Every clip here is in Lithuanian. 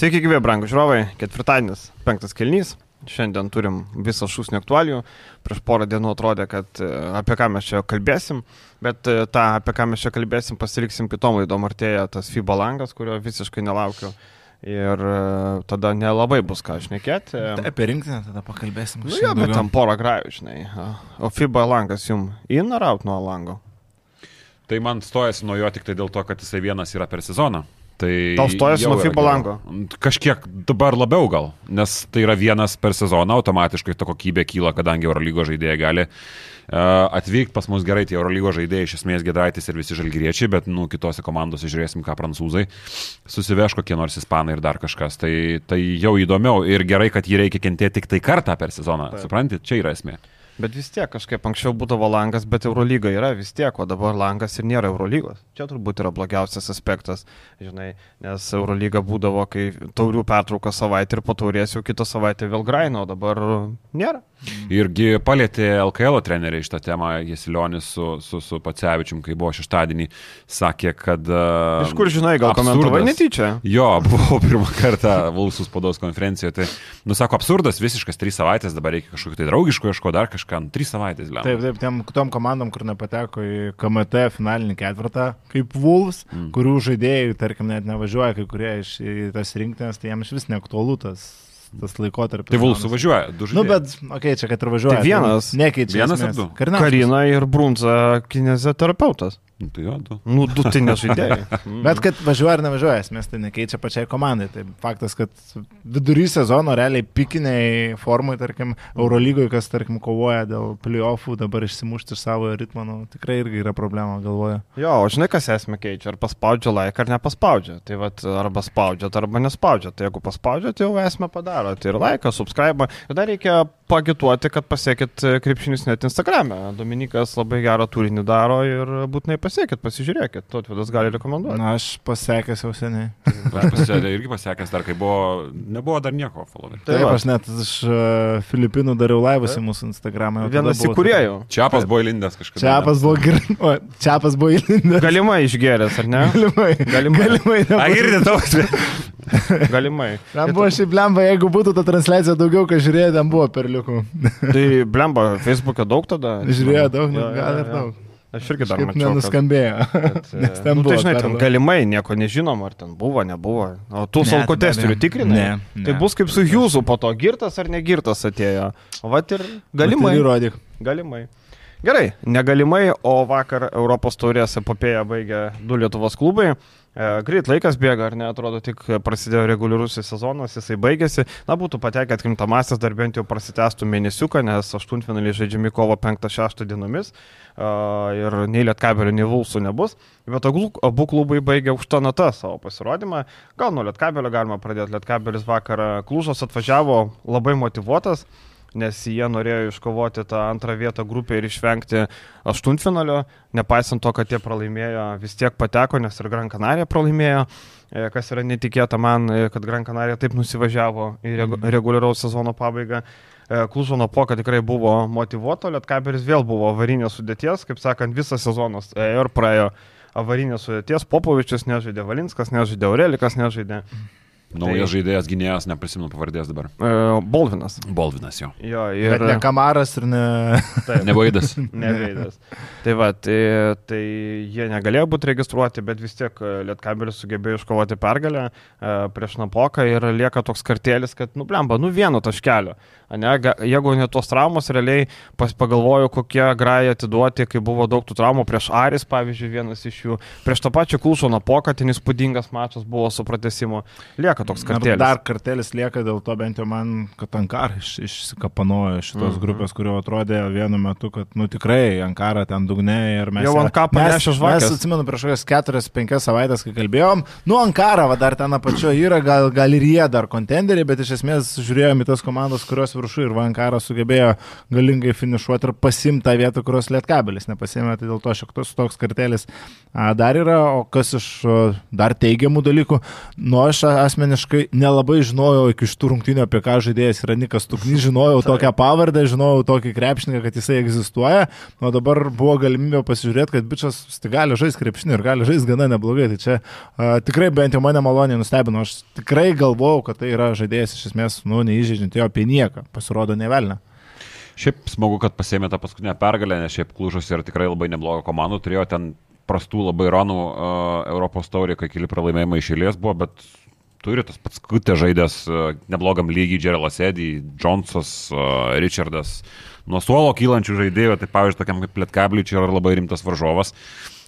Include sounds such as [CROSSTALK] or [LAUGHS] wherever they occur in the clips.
Sveiki, gyvė, brangų žiūrovai. Ketvirtadienis, penktas kelnys. Šiandien turim visą šūsnį aktualijų. Prieš porą dienų atrodė, kad e, apie ką mes čia kalbėsim, bet e, tą, apie ką mes čia kalbėsim, pasiliksim kitom laidom. Artėja tas FIBA langas, kurio visiškai nelaukiu. Ir e, tada nelabai bus ką šnekėti. Tai apie rinktinę tada pakalbėsim. Nu, jo, bet tam porą grajų, žinai. O FIBA langas jums in ar out nuo lango? Tai man stojasi nuo jo tik tai dėl to, kad jisai vienas yra per sezoną. Tai Tau stojasi nuo FIBA lango? Kažkiek dabar labiau gal, nes tai yra vienas per sezoną, automatiškai ta kokybė kyla, kadangi Eurolygo žaidėjai gali uh, atvykti pas mus gerai, tie Eurolygo žaidėjai iš esmės Gedraitis ir visi žalgyriečiai, bet, nu, kitose komandose žiūrėsim, ką prancūzai susiveš kokie nors ispanai ir dar kažkas. Tai, tai jau įdomiau ir gerai, kad jį reikia kentėti tik tai kartą per sezoną. Taip. Suprantate, čia yra esmė. Bet vis tiek kažkaip anksčiau būdavo langas, bet Eurolyga yra vis tiek, o dabar langas ir nėra Eurolygos. Čia turbūt yra blogiausias aspektas, žinai, nes Eurolyga būdavo, kai taurių pertrauka savaitę ir po taurės jau kitą savaitę vėl graino, o dabar nėra. Irgi palėtė LKL treneriai šitą temą, Jesilionis su, su, su Pacevičium, kai buvo šeštadienį, sakė, kad... Uh, Iš kur žinai, gal komentavai netyčia? Jo, [LAUGHS] buvau pirmą kartą Vulsų spaudos konferencijoje, tai, nu, sako, absurdas, visiškas, trys savaitės, dabar reikia kažkokio tai draugiško, ieško dar kažką, nu, trys savaitės, lemia. Taip, taip, tiem tom komandom, kur nepateko į KMT finalinį ketvirtą, kaip Wolves, mm. kurių žaidėjai, tarkim, net nevažiuoja, kai kurie iš tas rinktinės, tai jiems vis neaktualu tas, tas laikotarpis. Tai Vulsų važiuoja, du Nu, žaidėjai. bet, okei, okay, čia kad ir važiuoja. Tai vienas. Nekeičia. Vienas ar esmės. du? Karinauskas. Karina ir Brunza kinezioterapeutas. Nu, Tai jo, du. Nu, du tai nežaidėjai. [LAUGHS] Mm. Bet kad važiuoja ar nevažiuoja, esmės tai nekeičia pačiai komandai. Tai faktas, kad vidury sezono realiai pikiniai formai, tarkim, Eurolygoje, kas, tarkim, kovoja dėl playoffų, dabar išsimušti iš savo ritmo, nu, tikrai irgi yra problema, galvoju. Jo, o žinai, kas esmė keičia, ar paspaudžia laiką, ar nepaspaudžia. Tai vad, arba spaudžia, arba nespaudžia. Tai jeigu paspaudžia, tai jau esmę padaro. Tai ir laiką, subscribe. Ir dar reikia pagituoti, kad pasiekit krepšinis net Instagram'e. Dominikas labai gerą turinį daro ir būtinai pasiekit, pasižiūrėkit. Totvidas gali rekomenduoti. Na, aš pasiekęs jau seniai. Aš pasiekęs irgi pasiekęs dar, kai buvo, nebuvo dar nieko follower. Tai Taip, va. aš net iš uh, Filipinų dariau laivus į mūsų Instagramą. Vienas buvo- įkūrėjų. Čiapas buvo įlindęs kažkada. Čiapas buvo gerai. [LAUGHS] O, Čiapas buvo įlindęs. Galimai išgeręs, ar ne? Galimai. Galimai. Galimai. Girdite tau? [LAUGHS] Galimai. Ten buvo šiaip lemba, jeigu būtų ta transliacija daugiau, ką žiūrėjo, ten buvo perliukų. Tai blemba, Facebook'e daug tada? Žiūrėjo daug, nu, jo, gal ir jo. daug. Aš irgi dar mačiau. nenuskambėjo. kad, [LAUGHS] Nes e, ten nu, buvo tai žinai, ten galimai nieko nežinom, ar ten buvo, nebuvo. O tu Ne, salko testerių tikrinai? Ne, Tai ne. bus kaip su Jūzu po to, girtas ar negirtas atėjo. O vat ir galimai. Tai įrodyk. Galimai. Gerai, negalimai, o vakar Europos taurės epopėją baigė du Lietuvos klubai. E, greit laikas bėga, ar ne, atrodo, tik prasidėjo reguliarusis sezonas, jisai baigėsi. Na, būtų patekę atkrintamasias, dar bent jau prasitęstų mėnesiuką, nes aštuntfinaliai žaidžiami kovo 5-6 dienomis e, ir nei Lietkabelio, nei Vulsų nebus. Bet abu klubai baigė aukštą natą savo pasirodymą. Gal nuo Lietkabelio galima pradėti. Lietkabelis vakar Klužos atvažiavo labai motivuotas nes jie norėjo iškovoti tą antrą vietą grupėje ir išvengti aštuntfinalio, nepaisant to, kad jie pralaimėjo, vis tiek pateko, nes ir Gran Canaria pralaimėjo, e, kas yra netikėta man, e, kad Gran Canaria taip nusivažiavo į regu reguliaraus sezono pabaigą. E, Klužono poka tikrai buvo motivuoto, Lietkabelis vėl buvo avarinės sudėties, kaip sakant, visas sezonas ėjo ir praėjo avarinės sudėties, Popovičius nežaidė, Valinskas nežaidė, Aurelikas nežaidė, Naujas žaidėjas gynėjas, neprisimenu pavardės dabar. e, Bolvinas. Bolvinas jo. Jo, Ir... Bet ne Kamaras ir ne... taip. Nevaidas. [LAUGHS] Neveidas. Tai va, tai, tai jie negalėjo būti registruoti, bet vis tiek e, Lietkabelis sugebėjo iškovoti pergalę e, prieš Napoką ir lieka toks kartėlis, kad, nu, blemba, nu vieno taškelio. Ga- jeigu ne tos traumos, realiai pas, pagalvoju, kokie grajai atiduoti, kai buvo daug tų traumų prieš Aris, pavyzdžiui, vienas iš jų, prieš tą pačią Kulšo Napoką, ten įspūdingas mačas buvo su pratesimu. Lieka toks Ir kartėlis. Dar kartelis lieka dėl to bent jau man, kad Ankara iš, išsikapanojo šitos mm. -hmm. grupės, kurio atrodė vienu metu, kad, nu tikrai, Ankara ten dugne ir mes... Jau ant kapo mes, nešė žvakes. Mes atsimenu prieš kokias 4-5 savaitės, kai kalbėjom, nu Ankara, va dar ten apačioje yra, gal, gal ir jie dar kontenderiai, bet iš esmės žiūrėjome į tas komandas, kurios viršų ir Ankara sugebėjo galingai finišuoti ir pasimti tą vietą, kurios lietkabelis nepasimė, tai dėl to šiek tiek toks kartelis a, dar yra, o kas iš dar teigiamų dalykų, nu aš asmeniškai asmeniškai nelabai žinojau iki šitų rungtynių, apie ką žaidėjas yra Nikas Tuknys, žinojau tokią pavardę, žinojau tokį krepšininką, kad jisai egzistuoja, o dabar buvo galimybė pasižiūrėti, kad bičias gali žaisti krepšinį ir gali žaisti gana neblogai. Tai čia a, tikrai bent jau mane maloniai nustebino, aš tikrai galvojau, kad tai yra žaidėjas iš esmės, nu, neįžeidžiant jo apie nieką, pasirodo nevelna. Šiaip smagu, kad pasėmė tą paskutinę pergalę, nes šiaip Klužas yra tikrai labai nebloga komanda, turėjo ten prastų labai ranų uh, Europos taurė, kai keli pralaimėjimai išėlės buvo, bet turi tas pats kutė žaidęs uh, neblogam lygiai Jerelas Eddy, Džonsas, Richardas. Nuo suolo kylančių žaidėjų, tai pavyzdžiui, tokiam kaip Lietkabliui čia yra labai rimtas varžovas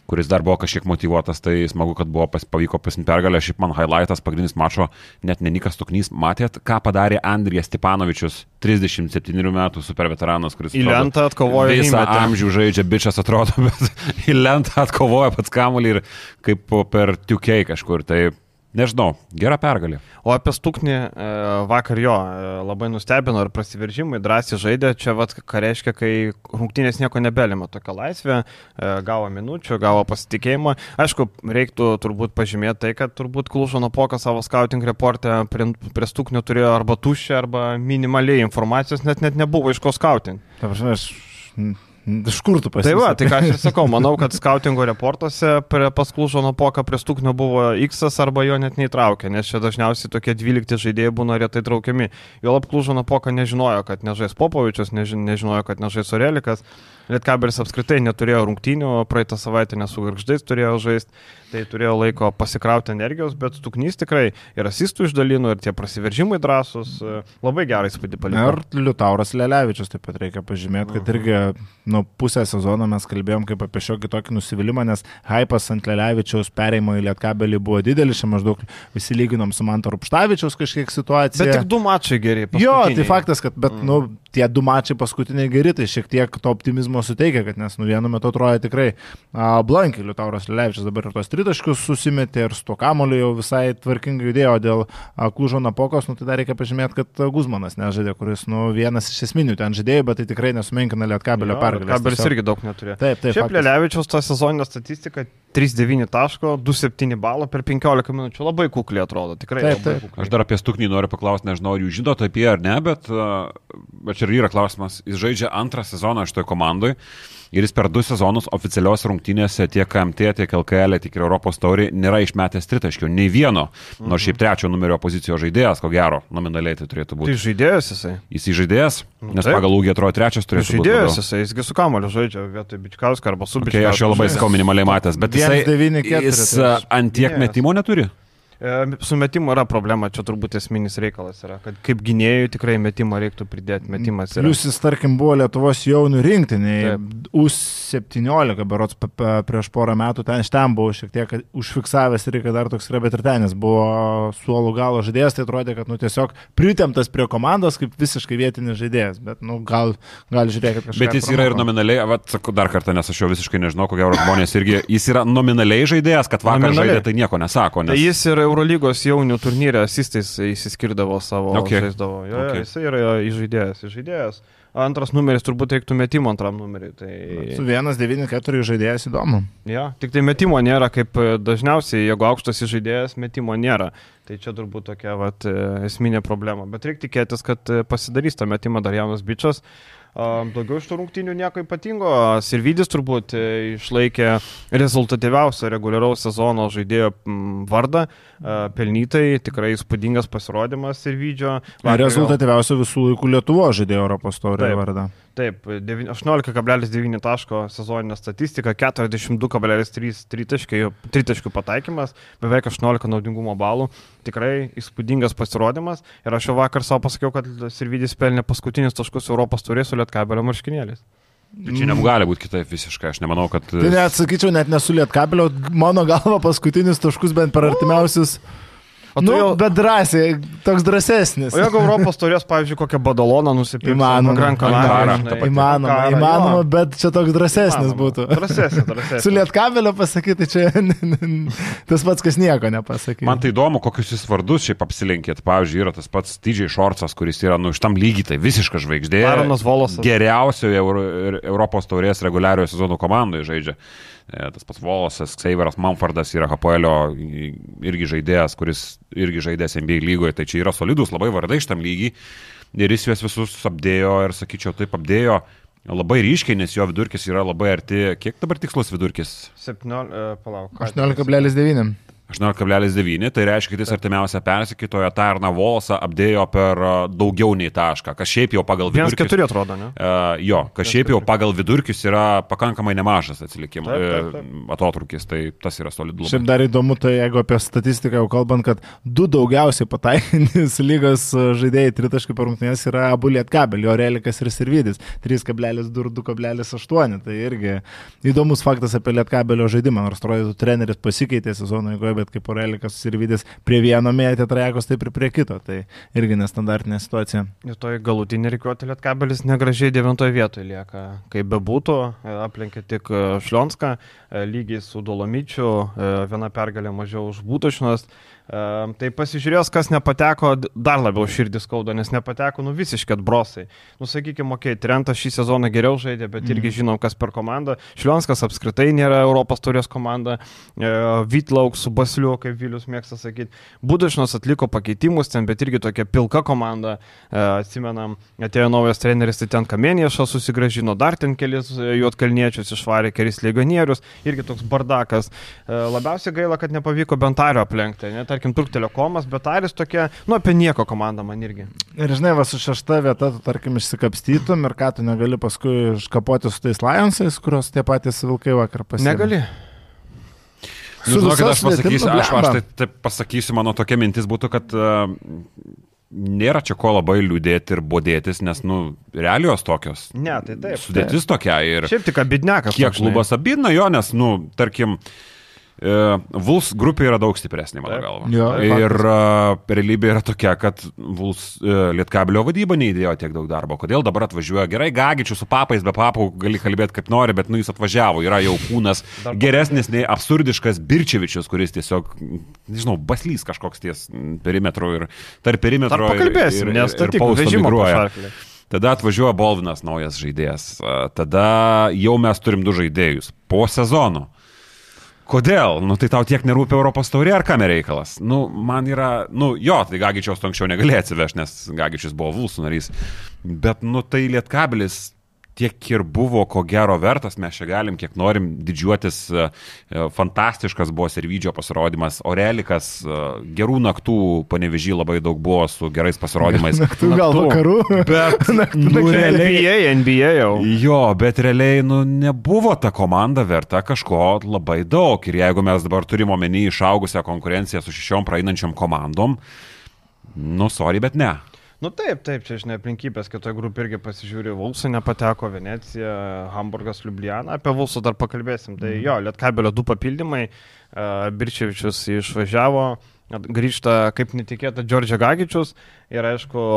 kuris dar buvo kažkiek motivuotas, tai smagu, kad buvo pas, pavyko pasimti pergalę. Šiaip man highlightas, pagrindinis mačo, net nenikas Tuknys, matėt, ką padarė Andrijas Stepanovičius, 37 metų super veteranas, kuris... [LAUGHS] Į lentą atkovojo visą amžių žaidžia, bičias atrodo, bet į lentą atkovoja pats kamuolį ir kaip per tiukiai kažkur. Tai Nežinau, gera pergalė. O apie Stuknį e, vakar jo e, labai nustebino ir prasiveržimai, drąsiai žaidė. Čia vat, ką reiškia, kai rungtynės nieko nebelima, tokia laisvė, e, gavo minučių, gavo pasitikėjimą. Aišku, reiktų turbūt pažymėti tai, kad turbūt Klužono poka savo scouting reporte prie, prie Stuknio turėjo arba tuščią, arba minimaliai informacijos, net, net nebuvo iš ko scouting. Ta prasme, aš Iš kur tu Tai pasirinkti? va, tai ką aš ir sakau, manau, kad skautingo reportuose prie pasklužo nuo poka prie stuknio buvo X arba jo net neįtraukė, nes čia dažniausiai tokie 12 žaidėjai būna retai traukiami. Jo apklužo nuo poka nežinojo, kad nežais Popovičius, neži- nežinojo, kad nežais Orelikas. Lietkabelis apskritai neturėjo rungtynių, praeitą savaitę nesu garždais turėjo žaisti, tai turėjo laiko pasikrauti energijos, bet Stuknys tikrai ir asistų išdalino, ir tie prasiveržimai drąsus, e, labai gerai įspūdį paliko. Ir Liutauras Lelevičius taip pat reikia pažymėti, kad irgi nuo pusę sezono mes kalbėjom kaip apie šiokį tokį nusivylimą, nes hypas ant Lelevičiaus pereimo į Lietkabelį buvo didelis, čia maždaug visi lyginom su Manto Rupštavičiaus kažkiek situacija. Bet tik du mačai geri. Jo, tai faktas, kad, bet, mm. nu, tie du mačiai paskutiniai geri, tai šiek tiek to optimizmo suteikia, kad nes, nu, vienu metu atrodė tikrai a, blankiai Liutauras Levičius dabar ir tos tritaškius susimetė ir su to kamoliu jau visai tvarkingai judėjo dėl a, Klužo napokos, nu, tai dar reikia pažymėti, kad Guzmanas nežaidė, kuris, nu, vienas iš esminių ten žaidėjų, bet tai tikrai nesumenkina Lietkabelio pergalės. Kabelis irgi daug neturėjo. Taip, taip. Šiaip faktas. Lelevičiaus ta sezoninė statistika 3,9 taško, 2,7 balo per 15 minučių. Labai kukliai atrodo, tikrai. Taip, taip. Aš dar apie Stuknį noriu paklausti, nežinau, ar jūs žinote apie ar ne, bet, bet čia ir yra klausimas. Jis žaidžia antrą sezoną šitoje komandoje ir jis per du sezonus oficialios rungtynėse tiek KMT, tiek LKL, tiek ir Europos taurį nėra išmetęs tritaškių. Nei vieno. Nors šiaip trečio numerio pozicijos žaidėjas, ko gero, nominaliai tai turėtų Tai būti. žaidėjas jisai. Jis įžaidėjas, Nu, nes taip. pagal ūgį atrodo trečias turėtų būti. Žaidėjas jisai, jisgi su kamoliu žaidžia vietoj Bičkausko arba su Okay, aš jo labai sakau minimaliai matęs, bet jisai, 1,94 jis tai uh, aš- ant tiek gynėjas. metimo neturi. E, Su metimu yra problema, čia turbūt esminis reikalas yra, kad kaip gynėjui tikrai metimą reiktų pridėti, metimas yra. Jis, tarkim, buvo Lietuvos jaunių rinktinėje, U17, berots prieš porą metų, ten iš ten buvau šiek tiek užfiksavęs ir kad dar toks yra, bet ir ten jis buvo suolų galo žaidėjas, tai atrodė, kad nu, tiesiog pritemptas prie komandos kaip visiškai vietinis žaidėjas, bet nu, gal, gal žiūrėkit kažką. Bet jis yra ir nominaliai, vat, sakau dar kartą, nes aš jo visiškai nežinau, ko gero žmonės irgi, jis yra nominaliai žaidėjas, kad vakar Nominaliai. žaidė, tai nieko nesako. Tai Nes... jis ir Eurolygos jaunių turnyre asistais įsiskirdavo savo Okay. žaisdavo. Jo, Okay. Jis yra įžaidėjas, įžaidėjas. Antras numeris turbūt reiktų metimo antram numeriui. Tai... Su 1,94 žaidėjas įdomu. Ja, tik tai metimo nėra, kaip e, dažniausiai, jeigu aukštas žaidėjas, metimo nėra. Tai čia turbūt tokia vat, e, esminė problema. Bet reikia tikėtis, kad e, pasidarys tą metimą dar jaunas bičias. A, Daugiau iš tų rungtynių nieko ypatingo. Sirvidis turbūt e, išlaikė rezultatyviausią reguliaraus sezono žaidėjo vardą. Pelnytai, tikrai įspūdingas pasirodymas Sirvidžio. Rezultatyviausių visų laikų Lietuvo žaidėjo Europos taurėje vardą. Taip, devyni- 18,9 taško sezoninė statistika, 42,3 tritaškiai- tritaškių pataikymas, beveik 18 naudingumo balų. Tikrai įspūdingas pasirodymas. Ir aš jau vakar savo pasakiau, kad Sirvidis pelnė paskutinius taškus Europos turės su Lietkabelio marškinėliais. Tai čia negali būti kitaip visiškai, aš nemanau, kad... Tai net sakyčiau, net nesu lietkabelio, mano galva paskutinius taškus bent per artimiausius. O tu Nu, jau- bet drąsiai, toks drąsesnis. O jeigu Europos turės, pavyzdžiui, kokią badaloną nusipirkti, Įmanoma. Gran Canaria. Įmanoma, įmanoma, bet čia toks drąsesnis Įmanoma. būtų. Drąsesnis, [LAUGHS] drąsesnis. Su lietkabelio pasakyti, čia tas pats, kas nieko nepasakė. Man tai įdomu, kokius jūs vardus šiaip apsilenkėt. Pavyzdžiui, yra tas pats Didžiai Šorcas, kuris yra, nu, iš tam lygiai, tai visiška žvaigždė. Aaronas Volosas. Geriausioje Europos taurės reguliariojo sezono komandoje žaidžia. E, Tas pats Volosas, Seiveras Manfordas yra Hapoelio irgi žaidėjas, kuris irgi žaidėjas NBA lygoje, tai čia yra solidus labai vardai šitam lygiai. Ir jis juos visus apdėjo ir, sakyčiau, taip apdėjo labai ryškiai, nes jo vidurkis yra labai arti. Kiek dabar tikslus vidurkis? 17, palauk. ką- 18,9. 18,9, tai reiškia, kad jis artimiausia persikitojo Tarną Volosą apdėjo per a, daugiau nei tašką, kas šiaip jau pagal vidurkį. 1-4 atrodo, ne? Uh, jo, kas šiaip jau pagal vidurkius yra pakankamai nemažas atsilikimas, taip. atotrukis, tai tas yra solidu. Šiaip dar įdomu, tai jeigu apie statistiką jau kalbant, kad du daugiausiai pataikantis [LAUGHS] lygos žaidėjai tritaškai per rungtynės yra abu lietkabelį, Orelikas ir Sirvidis 3,2 ir 2,8. Tai irgi įdomus faktas apie lietkabelio žaidimą, nors atrodytų treneris pasikeitė sezono eigoje, bet kaip Orelikas ir Sirvidis prie vieno mėtė trajekos, taip ir prie kito. Tai irgi nestandartinė situacija. Ir toj galutinė reikiuotė Lietkabelis negražiai devintoje vietoje lieka. Kaip bebūtų, e, aplenkė tik e, Šlionską, e, lygiai su Dolomičiu, e, viena pergalė mažiau už Būtašnos. Tai pasižiūrėjus, kas nepateko, dar labiau širdis skauda, nes nepateko, nu visiškai atbrosai. Nu sakykime, okei, okay, Trentas šį sezoną geriau žaidė, bet irgi žinom, kas per komandą. Šlionskas apskritai nėra Europos turės komanda. E, Vytlauk su Basliu, kaip Vilius mėgsta sakyti. Būdašnos atliko pakeitimus ten, bet irgi tokia pilka komanda. E, Atsimenam, atėjo naujas treneris, tai ten Kamieniešas susigražino, dar ten kelis e, juotkalniečius išvarė, kelis legionierius, irgi toks bardakas. E, Labiausiai gaila, kad nepavyko Bentario aplenkti, ne, tarkim, Turk Telekomas, Bentaris tokia, nu apie nieko komanda man irgi. Ir žinai, va su šešta vieta, tu tarkim išsikapstytum ir ką tu negali paskui iškapoti su tais Lionsais, kurios tie patys vilkai vakar pasiekė. Negali. Nu, žinokit, aš pasakysiu, aš, aš tai, tai pasakysiu, mano tokia mintis būtų, kad uh, nėra čia ko labai liūdėti ir bodėtis, nes, nu, realijos tokios. Ne, tai taip. Sudėtis tokia ir Šiaip tik abidnekas. kiek klubas abidna jo, nes, nu, tarkim, uh, Vuls grupė yra daug stipresnė, mano galva. Jo, ir uh, realybė yra tokia, kad Vuls uh, Lietkabelio vadyba neįdėjo tiek daug darbo. Kodėl dabar atvažiuoja gerai, gagičių su papais, be papų gali kalbėti kaip nori, bet nu jis atvažiavo, yra jau kūnas geresnis nei absurdiškas Birčevičius, kuris tiesiog, nežinau, baslys kažkoks ties perimetro ir tarp Dar perimetro. ir- pakalbėsim, ir- nes ir tai tik pausto migruoja. pašarklė. Tada atvažiuoja Bolvinas, naujas žaidėjas. Tada jau mes turim du žaidėjus po sezono. Kodėl? Nu tai tau tiek nerūpia Europos taurė ar kam reikalas? Nu, man yra, nu jo, tai Gagičiaus anksčiau negalėjai atsivežti, nes Gagičius buvo Vulsų narys. Bet, nu tai Lietkabelis tiek ir buvo, ko gero vertas, mes čia galim, kiek norim didžiuotis, e, e, fantastiškas buvo Servydžio pasirodymas, Orelikas, e, gerų naktų, panevežį labai daug buvo su gerais pasirodymais. [LAUGHS] Naktų gal Naktų. vakarų. Bet, [LAUGHS] Naktų nu, naktų. realiai, NBA, NBA jau. Jo, bet realiai, nu, nebuvo ta komanda verta kažko labai daug. Ir jeigu mes dabar turime omeny išaugusią konkurenciją su šešiom praeinančiom komandom, nu, sorry, bet ne. Nu taip, taip, čia žinai aplinkybės, kitoje grupėje irgi pasižiūrė, Vulsai nepateko, Venecija, Hamburgas, Ljubljana, apie Vulsų dar pakalbėsim. Tai jo, Lietkabelio du papildymai, uh, Birčevičius išvažiavo, grįžta kaip netikėta Džordžia Gagičius ir aišku,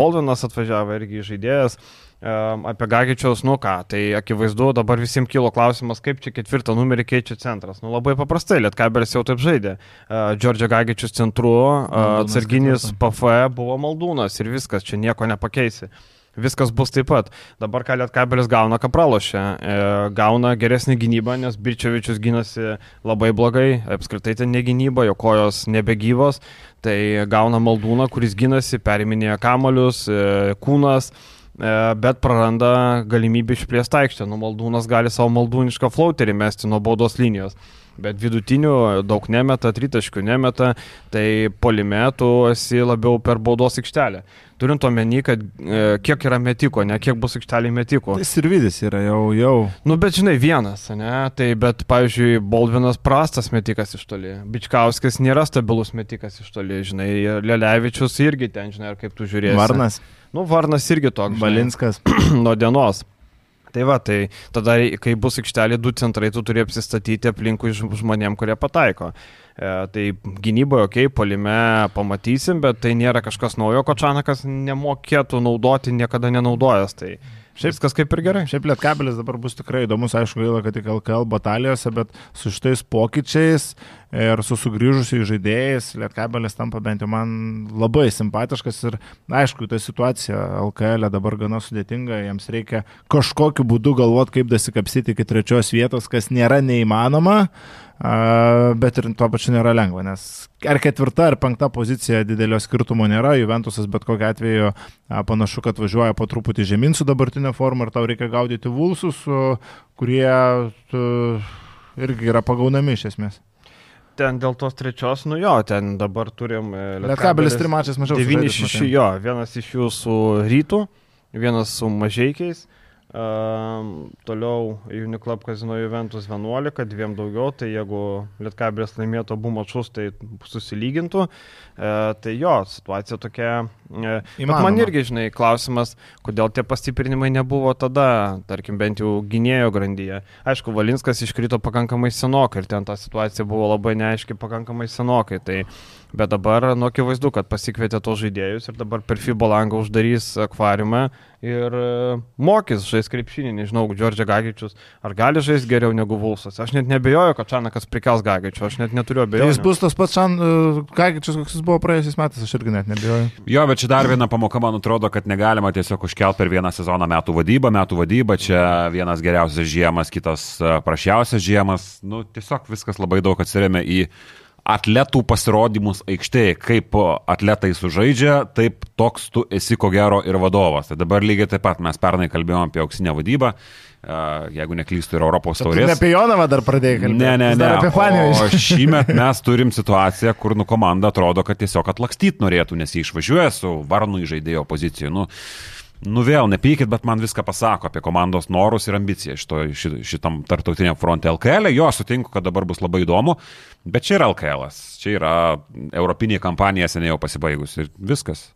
Boldinas atvažiavo irgi žaidėjas. Um, apie Gagičiaus, nu ką, tai akivaizdu, dabar visiems kilo klausimas, kaip čia ketvirtą numerį keičia centras. Nu labai paprastai, Lietkabelis jau taip žaidė. Džordžia Gagičius centru, atsarginis ketvirtą. PFE buvo Maldūnas ir viskas, čia nieko nepakeisi. Viskas bus taip pat. Dabar ką Lietkabelis gauna, ką pralošia. E, gauna geresnį gynybą, nes Birčevičius gynasi labai blogai, apskritai ten negynyba, jo kojos nebegyvos. Tai gauna Maldūną, kuris gynasi, periminėja kamolius, e, kūnas, e, bet praranda galimybę išplėsti aikštę. Nu, Maldūnas gali savo maldūnišką flauterį mesti nuo baudos linijos. Bet vidutinių daug nemeta, tritaškių nemeta, tai polime tu esi labiau per baudos aikštelę. Turint omeny, kad e, kiek yra metiko, ne kiek bus aikštelė metiko. Tai Sirvidis yra jau, jau. Nu, bet žinai, vienas, ne? Tai, bet, pavyzdžiui, Baldvinas prastas metikas iš toli. Bičkauskas nėra stabilus metikas iš toli, žinai. Lelevičius irgi ten, žinai, ar kaip tu žiūrėsi. Varnas, Nu, Varnas irgi toks. Balinskas. [CLEARS THROAT] nuo dienos. Tai va, tai tada, kai bus aikštelė du centrai, tu turi apsistatyti aplinkui žmonėm, kurie pataiko. E, tai gynyboje, okei, okay, polime pamatysim, bet tai nėra kažkas naujo, ko Čanakas nemokėtų naudoti, niekada nenaudojęs. Tai šiaip viskas kaip ir gerai. Šiaip Lietkabelis dabar bus tikrai įdomus, aišku, gaila, kad tik LKL batalijose, bet su šitais pokyčiais ir su sugrįžusiais žaidėjais Lietkabelis tampa bent jau man labai simpatiškas ir aišku, ta situacija LKL e dabar gana sudėtinga, jiems reikia kažkokiu būdu galvoti, kaip dasikapsyti iki trečios vietos, kas nėra neįmanoma. Bet ir tuo pačiu nėra lengva, nes ar ketvirta, ar penkta pozicija didelio skirtumo nėra, Juventusas bet kokiu atveju panašu, kad važiuoja po truputį žemyn su dabartinė forma ir tau reikia gaudyti vulsus, kurie irgi yra pagaunami iš esmės. Ten dėl tos trečios, nu jo, ten dabar turim... E, Lietkabelis trim mačas mažiau. 9 iš jų, jo, vienas iš jų su rytų, vienas su mažiekiais. Toliau Uniclub Casino Juventus 11, dviem daugiau, tai jeigu Lietkabelis laimėtų abu mačus, tai susilygintų. Uh, tai jo, situacija tokia. Bet man irgi, žinai, klausimas, kodėl tie pastiprinimai nebuvo tada, tarkim, bent jau gynėjo grandyje. Aišku, Valinskas iškrito pakankamai senokai ir ten ta situacija buvo labai neaiški pakankamai senokai. Tai Bet dabar, nu, akivaizdu, kad pasikvietė tos žaidėjus ir dabar per FIBO langą uždarys akvariumą ir e, mokys žais krepšinį, nežinau, Džordžia Gagičius, ar gali žaisti geriau negu Vulsas. Aš net nebejoju, kad Čanakas prikels Gagičių, aš net neturiu abejonių. Jis bus tas pats Čan, uh, Gagičius, koks jis buvo praėjusiais metais, aš irgi net nebejoju. Jo, bet čia dar viena pamoka, man atrodo, kad negalima tiesiog užkelt per vieną sezoną metų vadybą, metų vadybą, čia vienas geriausias žiemas, kitas e, prašiausias žiemas, nu, tiesiog viskas labai daug atsiriamė į atletų pasirodymus aikštėje, kaip atletai sužaidžia, taip toks tu esi ko gero ir vadovas. Tai dabar lygiai taip pat mes pernai kalbėjome apie auksinę vadybą, jeigu neklystu, ir Europos taurės. Ne apie Jonavą dar pradėjai kalbėti. Ne, ne, ne. Apie Fanijos. O [LAUGHS] šįmet mes turim situaciją, kur nu komanda atrodo, kad tiesiog atlakstyt norėtų, nes jie išvažiuoja su varnu į žaidėjo poziciją. Nu, Nu vėl, nepykit, bet man viską pasako apie komandos norus ir ambiciją šito, šitam tarptautiniam fronte LKL. E. Jo, sutinku, kad dabar bus labai įdomu, bet čia yra LKL. Čia yra Europinė kampanija seniai jau pasibaigus ir viskas.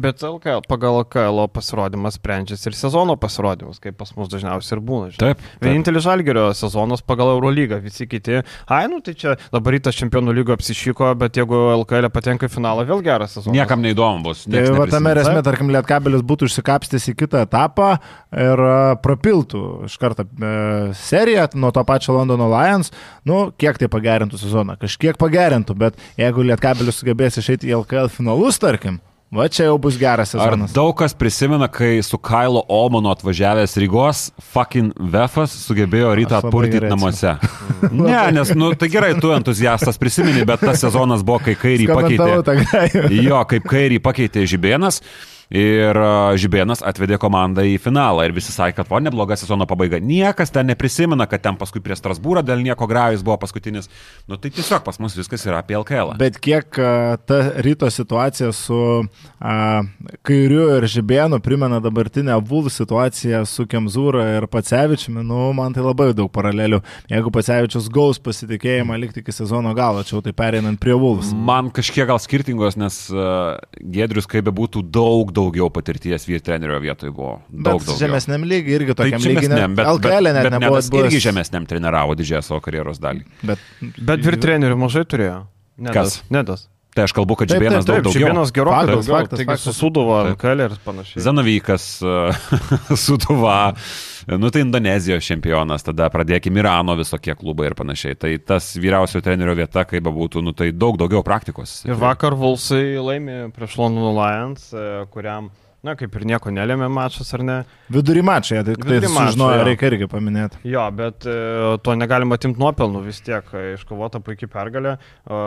Bet LKL, pagal LKL pasirodymas sprendžiasi ir sezono pasirodymus, kaip pas mus dažniausiai ir būna. Žinai. Taip, taip. Vienintelis žalgerio sezonas pagal Eurolygą, visi kiti, ai, nu tai čia dabar rytas čempionų lygo apsišyko, bet jeigu LKL patenka į finalą, vėl geras sezonas. Niekam neįdomu bus. Tai va tame esmė, tarkim, Lietkabelis būtų išsikapstęs į kitą etapą ir prapiltų iš karto e, seriją nuo to pačio Londono Lions, nu, kiek tai pagerintų sezoną, kažkiek pagerintų, bet jeigu Lietkabelis sugebės išeiti į LKL finalus, tarkim, Va čia jau bus geras sezonas. Ar daug kas prisimena, kai su Kailo Olmanu atvažiavęs Rygos, fucking Vefas sugebėjo rytą atpurtyti namuose? [LAUGHS] ne, nes, nu, tai gerai, tu entuziastas prisimeni, bet tas sezonas buvo, kai kairį pakeitė. Jo, kaip kairį pakeitė Žibėnas. Ir Žibėnas atvedė komandą į finalą ir visi sakė, kad va, nebloga sezono pabaiga. Niekas ten neprisimena, kad ten paskui prie Strasbūro dėl nieko grajus buvo paskutinis. Nu tai tiesiog pas mus viskas yra apie LKL. Bet kiek ta ryto situacija su a, kairiu ir Žibėnu primena dabartinę Vulf situaciją su Kemzūra ir Pacevičiumi, nu man tai labai daug paralelių. Jeigu Pacevičius gaus pasitikėjimą likti iki sezono galo, čia jau tai pereinant prie Vulfs. Man kažkiek gal skirtingos, nes uh, Gedrius, kaip be būtų, daug, daug daugiau patirties vyr trenerio vietoje buvo. Daug bet daugiau. Žemesniam lygiai irgi tokiam tai lygiai. Ne, bet, LKL net bet, nebuvo. Buvęs... Irgi žemesniam treniravo didžiąją savo karjeros dalį. Bet, bet vyr trenerių mažai turėjo. Nedas. Kas? Nedas. Tai aš kalbu, kad Žibėnas daug daugiau. Žibėnas gerokai daugiau. Faktas, taigi susuduvo LKL ir panašiai. Zanavykas, [LAUGHS] Suduva, nu tai Indonezijos čempionas, tada pradėkime Irano visokie klubai ir panašiai. Tai tas vyriausio trenerio vieta, kaip būtų, nu tai daug daugiau praktikos. Ir vakar Vulsai laimė prieš London Lions, e, kuriam Na, kaip ir nieko nelėmė mačas, ar ne? Vidury mačai, tai, tai sužinojo, reikia irgi paminėti. Jo, bet e, to negalima atimti nuopelnų vis tiek. Iškovota puikiai pergalė, e,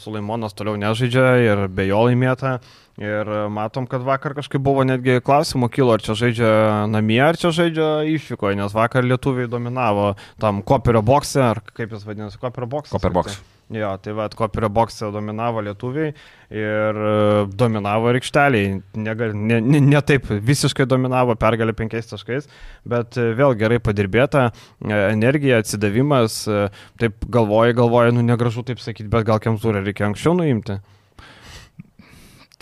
Sulaimonas toliau nežaidžia ir be jo laimėta. Ir matom, kad vakar kažkaip buvo netgi klausimų kilo, ar čia žaidžia namie, ar čia žaidžia išvykoje, nes vakar lietuviai dominavo tam koperio bokse, ar kaip jis vadinasi, koperio bokse. Koperio bokse. Jo, tai vad, Koperio bokse dominavo lietuviai ir e, dominavo rykšteliai. Ne, ne, ne, ne taip visiškai dominavo pergalę penkiais taškais, bet e, vėl gerai padirbėta, e, energija, atsidavimas, taip galvoja, galvoja, nu negražu taip sakyti, bet gal kemzūrą reikia anksčiau nuimti.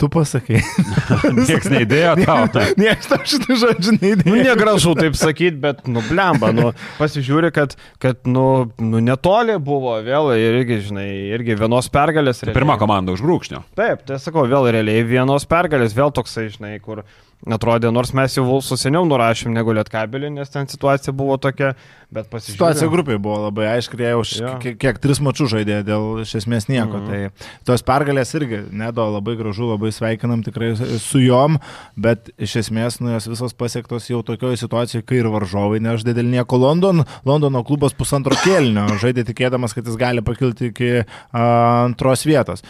Tu pasakai. [LAUGHS] Niekas neįdėjo tau. Niekas tau šitą žodžių neįdėjo. Nu, negražu taip sakyti, bet, nu, blemba, nu, pasižiūri, kad, kad nu, nu, netoli buvo vėl irgi, žinai, irgi vienos pergalės. Tai pirma komanda už brūkšnio. Taip, tai sakau, vėl realiai vienos pergalės, vėl toksai, žinai, kur Atrodė, nors mes jau Vulsų seniau nurašėm negu Lietkabelį, nes ten situacija buvo tokia, bet pasižiūrėjau. Situacija grupiai buvo labai aiški, jie už Jo. kiek, kiek tris mačius žaidė dėl iš esmės nieko. Mhm. Tai tos pergalės irgi, nedo labai gražu, labai sveikinam tikrai su juom, bet iš esmės nu, jos visos pasiektos jau tokioje situacijoje, kai ir varžovai nežaidė dėl nieko London. Londono klubas pusantro kėlinio žaidė tikėdamas, kad jis gali pakilti iki a, antros vietos.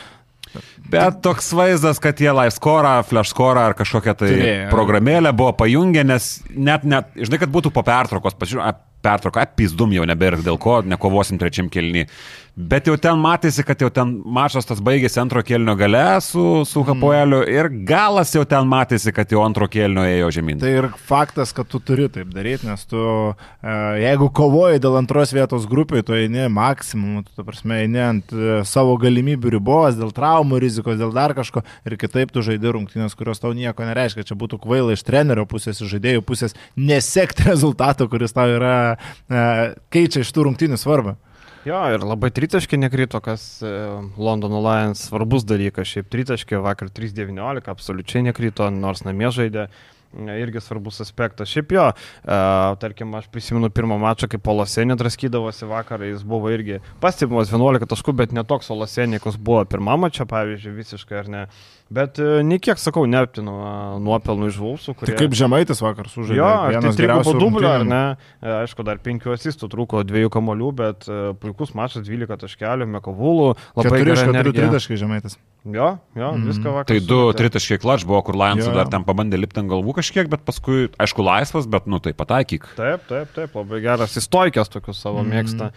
Bet toks vaizdas, kad jie live score, flash score ar kažkokią tai Turėjo. programėlę buvo pajungę, nes net, net, žinai, kad būtų po pertraukos, pažiūrėjau, pertrauką, apizdum jau nebėra dėl ko, nekovosim trečiam kelnį. Bet jau ten matėsi, kad jau ten mačas tas baigėsi antro kelnio gale su, su Hapoeliu ir galas jau ten matėsi, kad jau antro kelnio ėjo žemyn. Tai ir faktas, kad tu turi taip daryti, nes tu, e, jeigu kovoji dėl antros vietos grupiai, tu eini maksimum, tu, ta prasme, eini ant e, savo galimybių ribos, dėl traumų rizikos, dėl dar kažko ir kitaip tu žaidži rungtynės, kurios tau nieko nereiškia. Čia būtų kvaila iš trenerio pusės, iš žaidėjų pusės nesekti [LAUGHS] rezultato, kuris tau yra, e, keičia iš tų rungtynių svarbą. Jo, ir labai tritaškiai nekrito, kas e, Londono Lions svarbus dalykas. Šiaip tritaškiai vakar 3-19 absoliučiai nekrito, nors namie žaidė. Irgi svarbus aspektas. Šiaip jo, e, tarkim, aš prisimenu pirmą mačą, kai Polosenė draskydavosi vakar, jis buvo irgi pastebimas 11 taškų, bet netoks Polosenė, koks buvo pirmą mačą, pavyzdžiui, visiškai ar ne. Bet e, nei kiek, sakau, neaptinu e, nuopelnų iš Vulsų. Tai kaip žemaitis vakar sužaidė. Jo, ar tai vienas trigubo geriausių dublio, ar ne? E, Aišku, dar penkių asistų trūko, dviejų kamolių, bet puikus mačas, 12 taškelių, Mekovulų, labai gerai. keturių tritaškai žemaitis. Jo, jo, Mhm. viską vakar. Tai du sumetė. tritaškiai klač buvo, kur Lionsų dar ten pabandė lipti ant galvų kažkiek, bet paskui, aišku, laisvas, bet, nu, tai pataikyk. Taip, taip, taip, labai geras. Įstoikęs tokius savo mm. mėgsta.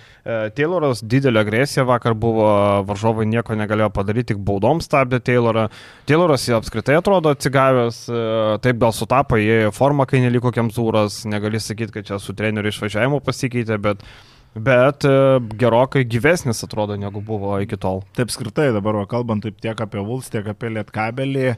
Tayloras didelė agresija vakar buvo, varžovai nieko negalėjo padaryti, tik baudom stabdė Taylorą. Tayloras apskritai atrodo atsigavęs, e, taip gal sutapo, įėjo į formą, kai neliko Kemzūras, negali sakyti, kad čia su treneriu išvažiavimu pasikeitė, bet, bet e, gerokai gyvesnis atrodo negu buvo iki tol. Taip skirtai dabar, va, kalbant taip tiek apie Vuls, tiek apie Lietkabelį,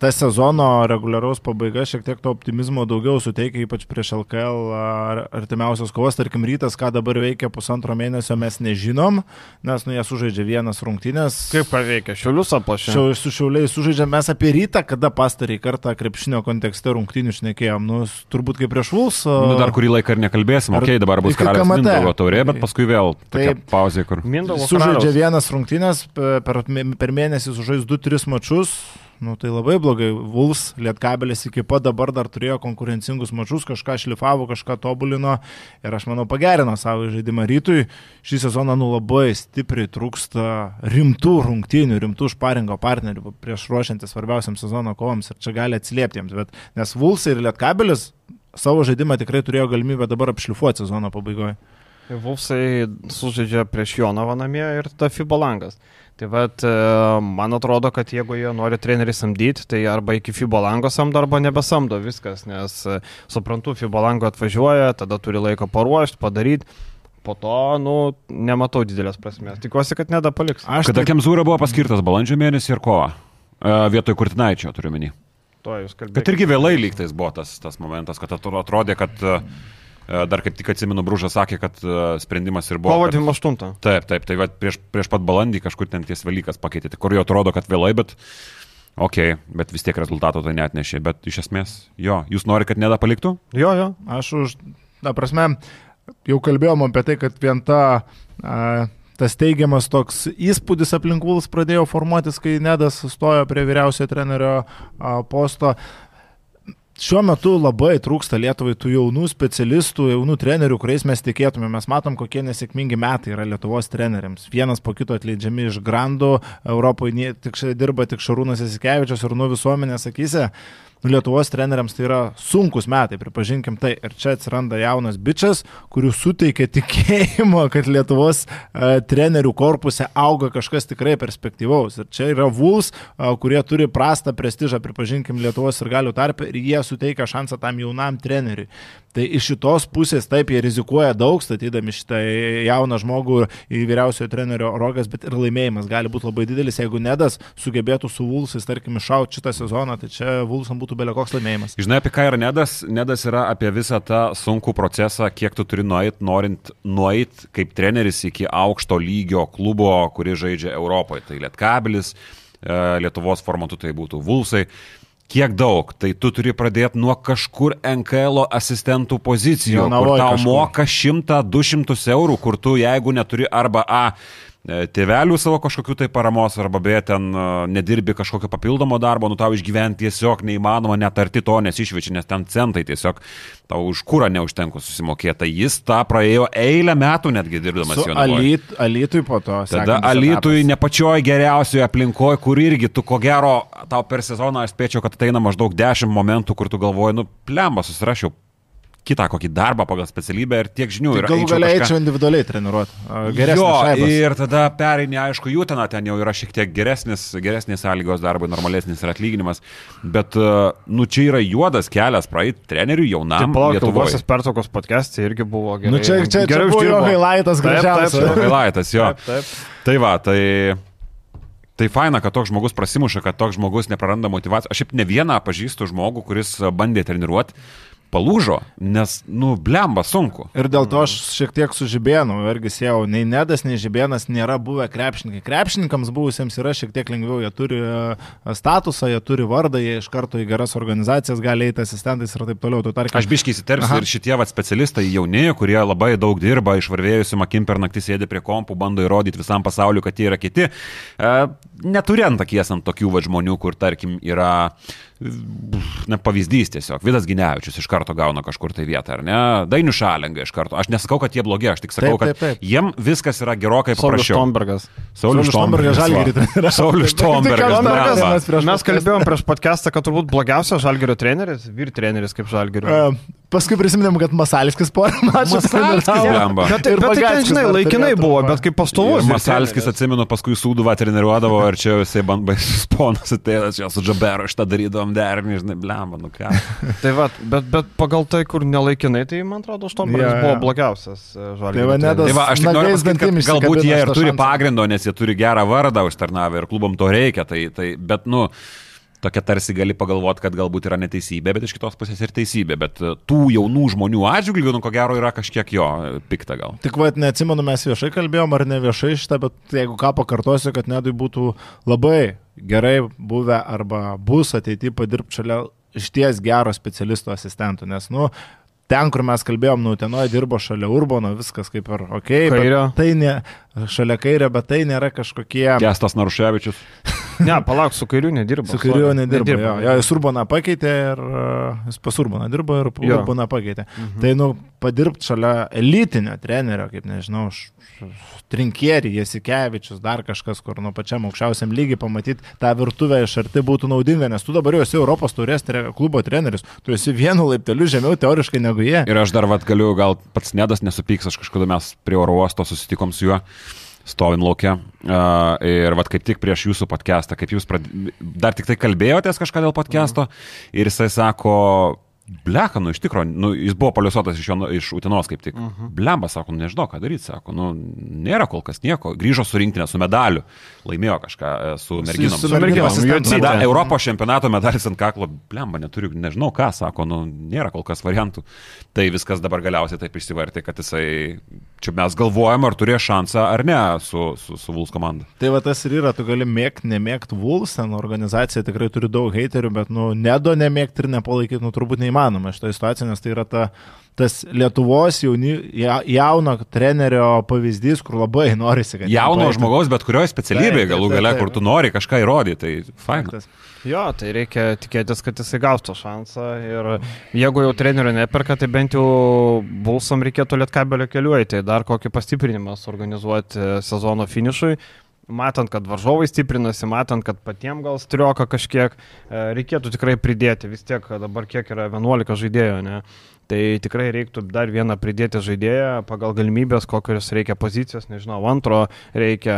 ta sezono reguliaraus pabaiga šiek tiek to optimizmo daugiau suteikia, ypač prieš LKL ar artimiausios kovos, tarkim rytas, ką dabar veikia pusantro mėnesio mes nežinom, nes nu jie sužaidžia vienas rungtynės. Kaip paveikia, šiulius aplašė. Šiau, su šiauliai sužaidžiam mes apie rytą, kada pastarį kartą krepšinio kontekste rungtynių šnekėjom. Nu, turbūt kaip prieš Vuls. Nu, dar kurį laiką ir nekalbėsim, okei, okay, dabar bus karalius. Mindaugo taurė, bet paskui vėl tokia Taip. pauzė, kur... Mindaugo Sužaidžia karaliaus. vienas rungtynės, per, per per mėnesį sužais 2-3 mačius. Nu, tai labai blogai. Vuls, Lietkabelis iki pat dabar dar turėjo konkurencingus mačius, kažką šlifavo, kažką tobulino ir aš manau pagerino savo žaidimą rytui. Šį sezoną nu labai stipriai trūksta rimtų rungtynių, rimtų šparingo partnerių prieš ruošiantis svarbiausiam sezono kovams ir čia gali atsiliepti jiems. Bet, nes Vuls ir Lietkabelis savo žaidimą tikrai turėjo galimybę dabar apšlifuoti sezono pabaigoje. Vulfsai sužaidžia prieš Jonavą namie ir ta FIBA langas. Tai vad, man atrodo, kad jeigu jie nori trenerių samdyti, tai arba iki FIBA lango samdo, arba nebesamdo viskas, nes e, suprantu, FIBA lango atvažiuoja, tada turi laiko paruošti, padaryti. Po to, nu, nematau didelės prasmės. Tikiuosi, kad neda paliks. Aš Kada taip- Kemzūra buvo paskirtas balandžio mėnesį ir kovą. E, Vietoj Kurtinaičio turiu menį. To jūs kalbėjote. Bet irgi vėlai lygtais buvo tas, tas momentas, kad atro- atrodė, kad e, dar kaip tik atsimenu, Brūžas sakė, kad e, sprendimas ir buvo. Kovo kad- 28. Taip, taip, tai va, prieš, prieš pat balandį kažkur ten ties Velykas pakeitė, tai kur jo atrodo, kad vėlai, bet ok, bet vis tiek rezultato tai net nešė. Bet iš esmės, jo, jūs norite, kad neda paliktų? Jo, jo. Aš už, na prasme, jau kalbėjom apie tai, kad vien ta, a, tas teigiamas toks įspūdis aplink Vuls pradėjo formuotis, kai Nedas stojo prie vyriausiojo trenerio a, posto. Šiuo metu labai trūksta Lietuvai tų jaunų specialistų, jaunų trenerių, kuriais mes tikėtume. Mes matom, kokie nesėkmingi metai yra Lietuvos treneriams. Vienas po kito atleidžiami iš grandų, Europoje tik dirba tik Šarūnas Esikevičius ir nu visuomenės akise. Nu, Lietuvos treneriams tai yra sunkus metai, pripažinkim tai. Ir čia atsiranda jaunas bičias, kurių suteikia tikėjimo, kad Lietuvos uh, trenerių korpuse auga kažkas tikrai perspektyvaus. Ir čia yra Vuls, uh, kurie turi prastą prestižą, pripažinkim, Lietuvos ir galių tarp ir jie suteikia šansą tam jaunam treneriui. Tai iš šitos pusės taip jie rizikuoja daug, statydami šitą jauną žmogų į vyriausiojo trenerio rogas, bet ir laimėjimas gali būti labai didelis. Jeigu Nedas sugebėtų su Vulsais, tarkim, iššauti šitą sezoną, tai čia Vulsam būtų beliekoks laimėjimas. Žinai, apie ką yra Nedas? Nedas yra apie visą tą sunkų procesą, kiek tu turi nueit, norint nueit kaip treneris iki aukšto lygio klubo, kuris žaidžia Europoje. Tai Lietkabilis, e, Lietuvos formatu tai būtų Vulsai. Kiek daug, tai tu turi pradėti nuo kažkur NKL asistentų pozicijų, Jonavoj kur tau kažkur. moka 100-200 eurų, kur tu jeigu neturi arba A tėvelių savo kažkokių tai paramos, arba beje ten e, nedirbi kažkokio papildomo darbo, nu tau išgyventi tiesiog neįmanoma, net arti to nesišveči, nes ten centai tiesiog tau už kūrą neužtenka susimokėti. Tai Jis tą praėjo eilę metų netgi dirbdamas Su Jonavoj. alyt, Alytui po to. Tada Alitui etapas. ne pačioj geriausioje aplinkoje, kur irgi tu ko gero, tau per sezoną aš spėčiau, kad ateina maždaug 10 momentų, kur tu galvoji, nu, plemba, susirašiau kitą kokį darbą pagal specialybę ir tiek žinių. Tai ir Galų galiai kažką- eičiau individualiai treniruoti. Šaibas. ir tada pereini, aišku, jų ten, ten jau yra šiek tiek geresnis, geresnės sąlygos darbui, normalesnis ir atlyginimas, bet, e, nu, čia yra juodas kelias praeit treneriui Tai jaunam. palauk, Lietuvoje. ilgosios pertraukos podcast'e irgi buvo gerai. Nu, čia, čia, čia gerai buvo jo gailaitas Taip, taip, gražiausias. taip. Gailaitas, jo. Taip, taip. Tai va, tai... Tai faina, kad toks žmogus prasimuša, kad toks žmogus nepraranda motivacijos. Aš šiaip ne vieną pažįstu žmogų, kuris bandė treniruoti, palūžo, nes, nu, blemba sunku. Ir dėl to aš šiek tiek su Žibėnu, irgi sėjau, nei Nedas, nei Žibėnas nėra buvę krepšininkai. Krepšininkams buvusiems yra šiek tiek lengviau, jie turi e, statusą, jie turi vardą, jie iš karto į geras organizacijas gali eiti asistentais ir taip toliau. Tu, tarkim, Aš biškiai įsiterpsiu ir šitie vat, specialistai jauni, kurie labai daug dirba, išvarvėjusi makim per naktį sėdi prie kompų, bando įrodyti visam pasauliu, kad jie yra kiti. E, neturint akies ant tokių va, žmonių, kur tarkim yra na, pavyzdys tiesiog. Vidas Ginevičius iš karto gauna kažkur tai vietą, ar ne? Dainių šalinga iš karto. Aš nesakau, kad jie blogi, aš tik sakau, Taip, taip, kad taip. jiem viskas yra gerokai Saulius paprasčiau. Štombergas. Saulius Štombergas treniravo. Saulius [LAUGHS] Tai ką Štombergas. Štombergas mes Mes kalbėjom prieš podcastą, kad turbūt blogiausias žalgerio treneris, vyr treneris kaip žalgerio. E, Paskui prisiminėm, kad Masalskis porą mačų treniravo. Bet, bet tai ten, žinai, laikinai buvo, bet kaip pastovus. Ir Masalskis atsimenu, paskui Sūduvą treniruodavo ir čia jisai [LAUGHS] baisus ponas atėjo, čia su Džaberu šitą darydavom derinį, žinai, blemba, nu ką. [LAUGHS] Tai va, bet, bet pagal tai, kur nelaikinai, tai man atrodo, Štombergas Jo, jo. buvo blogiausias Tai va. Nedas- Tai va, aš tik noriu nagais pasakyti, kad galbūt jie ir turi pagrindo, nes jie turi gerą vardą užtarnavę ir klubom to reikia, tai, tai bet, nu, tokia tarsi gali pagalvoti, kad galbūt yra neteisybė, bet iš kitos pusės ir teisybė, bet e, tų jaunų žmonių atžvilgių, nu, ko gero, yra kažkiek jo e, pikta gal. Tik vad, neatsimenu, mes viešai kalbėjom ar ne viešai šitą, bet jeigu ką pakartosiu, kad Nedui būtų labai gerai buvę arba bus ateityje padirbti šalia išties gero specialisto asistentų, nes, nu, ten, kur mes kalbėjom, nu, tenoje dirbo šalia Urbono, viskas kaip ir ok, Kairio. tai ne, šalia kairio, bet tai nėra kažkokie... Kestas Naruševičius. [LAUGHS] Ne, palauk, su kairiu nedirba. Su kuriuo sorry. nedirba. Jo, jo, jis Urbaną pakeitė ir uh, jis pas Urbaną dirbo ir Jo. Urbaną pakeitė. Mhm. Tai, nu, padirbti šalia elitinio trenerio, kaip nežinau, š- š- trinkierį, Jasikevičius, dar kažkas, kur nuo pačiam aukščiausiam lygiai pamatyti tą virtuvę iš arti būtų naudinga, nes tu dabar jau esi Europos taurės tre, klubo treneris, tu esi vienu laipteliu žemiau teoriškai negu jie. Ir aš dar vat galiu, gal pats Nedas nesupyks, aš kažkada mes prie oro uosto susitikom su juo. Stovim laukia. Uh, ir vat kaip tik prieš jūsų podcastą, kaip jūs prad... dar tik tai kalbėjotės kažką dėl podcast'o. Ir jisai sako, Bleka, nu iš tikrųjų, nu, jis buvo paliuosotas iš, Jono- iš Utinos kaip tik. Uh -huh. Blemba, sako, nu, nežinau, ką daryti, sako, nu, nėra kol kas nieko. Grįžo su rinktinė, su medaliu, laimėjo kažką e, su merginom. su merginom. Meda, Europos čempionato medalis ant kaklo, blemba, neturiu, nežinau ką, sako, nu, nėra kol kas variantų. Tai viskas dabar galiausiai taip išsivartė, kad jisai, čia mes galvojam, ar turėjo šansą ar ne su, su, su Vuls komanda. Tai va tas ir yra, tu gali mėgti, nemėgti Vulfs, ten organizacija tikrai turi daug heiterių, bet, nu, nedo nemėgti ir nepalaikyti, nu, turbūt neįmanoma šitoje situacijoje, nes tai yra ta, tas Lietuvos jauni, ja, jauno trenerio pavyzdys, kur labai [LAUGHS] norisi, kad... Jauno ten žmogaus, bet kurioje specialybėje galų gale, kur tu nori kažką įrodyti, tai faina. paeitų. Jo, tai reikia tikėtis, kad jisai gaus tą šansą ir jeigu jau trenerių neperka, tai bent jau Bulsam reikėtų lietkabelio keliuoti, tai dar kokį pastiprinimą suorganizuoti sezono finišui. Matant, kad varžovai stiprinasi, matant, kad patiems gal strioka kažkiek, e, reikėtų tikrai pridėti, vis tiek dabar kiek yra 11 žaidėjų, ne? Tai tikrai reiktų dar vieną pridėti žaidėją pagal galimybės, kokios reikia pozicijos, nežinau, antro reikia,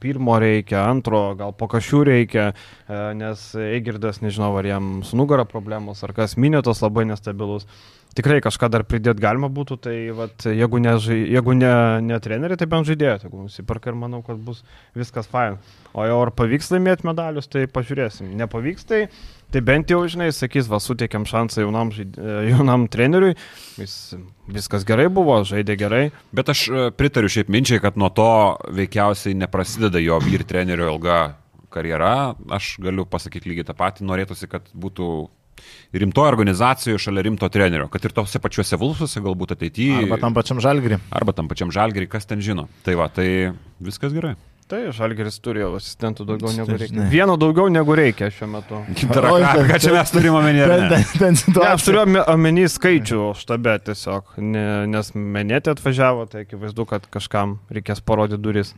pirmo reikia, antro, gal po kažkių reikia, e, nes Eigirdas, nežinau, ar jam su nugara problemos, ar kas minėtos labai nestabilus. Tikrai kažką dar pridėti galima būtų, tai vat, jeigu, ne, jeigu ne, ne treneriai, tai bent žaidėjai, jeigu nusiperka ir manau, kad bus viskas fain. O jau ar pavyks laimėti medalius, tai pažiūrėsim. Nepavyks, tai, tai bent jau, žinai, sakys, va, suteikėm šansą jaunam, žaid... e, jaunam treneriui, Vis, viskas gerai buvo, žaidė gerai. Bet aš e, pritariu šiaip minčiai, kad nuo to veikiausiai neprasideda jo vyr trenerio ilga karjera, aš galiu pasakyti lygiai tą patį, norėtųsi, kad būtų rimtoje organizacijoje šalia rimto trenerio, kad ir tose pačiuose Vulfuose galbūt ateityje. Arba tam pačiam žalgirį. Arba tam pačiam žalgirį, kas ten žino. Tai va, tai viskas gerai. Tai Žalgeris turėjo asistentų daugiau negu reikia. Vieno daugiau negu reikia šiuo metu. [LAUGHS] Dar ką, čia mes turime omenyje? ne? aš turiu ome- omeny skaičių štabe tiesiog, ne, nes menėtė atvažiavo, tai akivaizdu, kad kažkam reikės parodyti duris.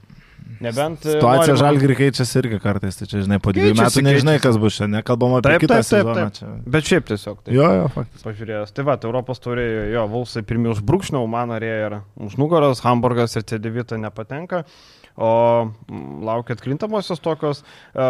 Nebent... e, Situacija žalgirį keičiasi irgi kartais, tai čia, žinai, po dviejų metų nežinai, kas bus čia, nekalbam apie Taip, kitą taip, taip, sezoną. taip. Čia. Bet šiaip tiesiog. Tai. Jo, jo, faktas. Pažiūrėjęs. Tai va, tai Europos turėjo, jo, Vulsai pirmi už brūkšnio, man arėjo ir už nugaros, Hamburgas ir C9 nepatenka. O laukia atkrintamosios tokios e,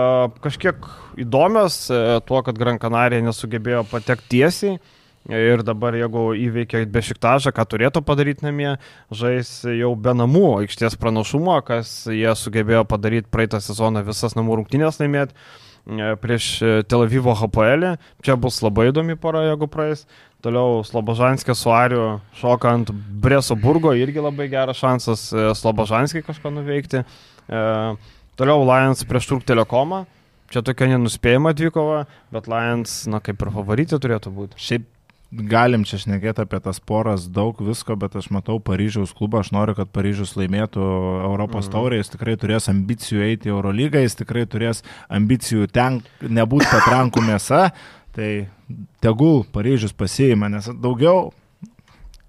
kažkiek įdomios e, tuo, kad Gran Canaria nesugebėjo patekti tiesiai. Ir dabar, jeigu įveikia bešiktažą, ką turėtų padaryti namie, žais jau be namų aikštės pranašumo, kas jie sugebėjo padaryti praeitą sezoną visas namų rungtynės laimėti e, prieš e, Tel Avivo HPL. Čia bus labai įdomi para, jeigu praeis. Toliau Slobožanskė su Ariu šoka ant Breso burgo, irgi labai geras šansas e, Slobožanskį kažką nuveikti. Toliau Lions prieš Turk Telekomą. Čia tokia nenuspėjama dvikova, bet Lions, na kaip ir favoritė turėtų būti. Šiaip galim čia šnekėti apie tas poras daug visko, bet aš matau Paryžiaus klubą, aš noriu, kad Paryžius laimėtų Europos Mhm. taurę, jis tikrai turės ambicijų eiti į Eurolygą, jis tikrai turės ambicijų ten nebūti patrankų mėsa, tai tegul Paryžius pasiima, nes daugiau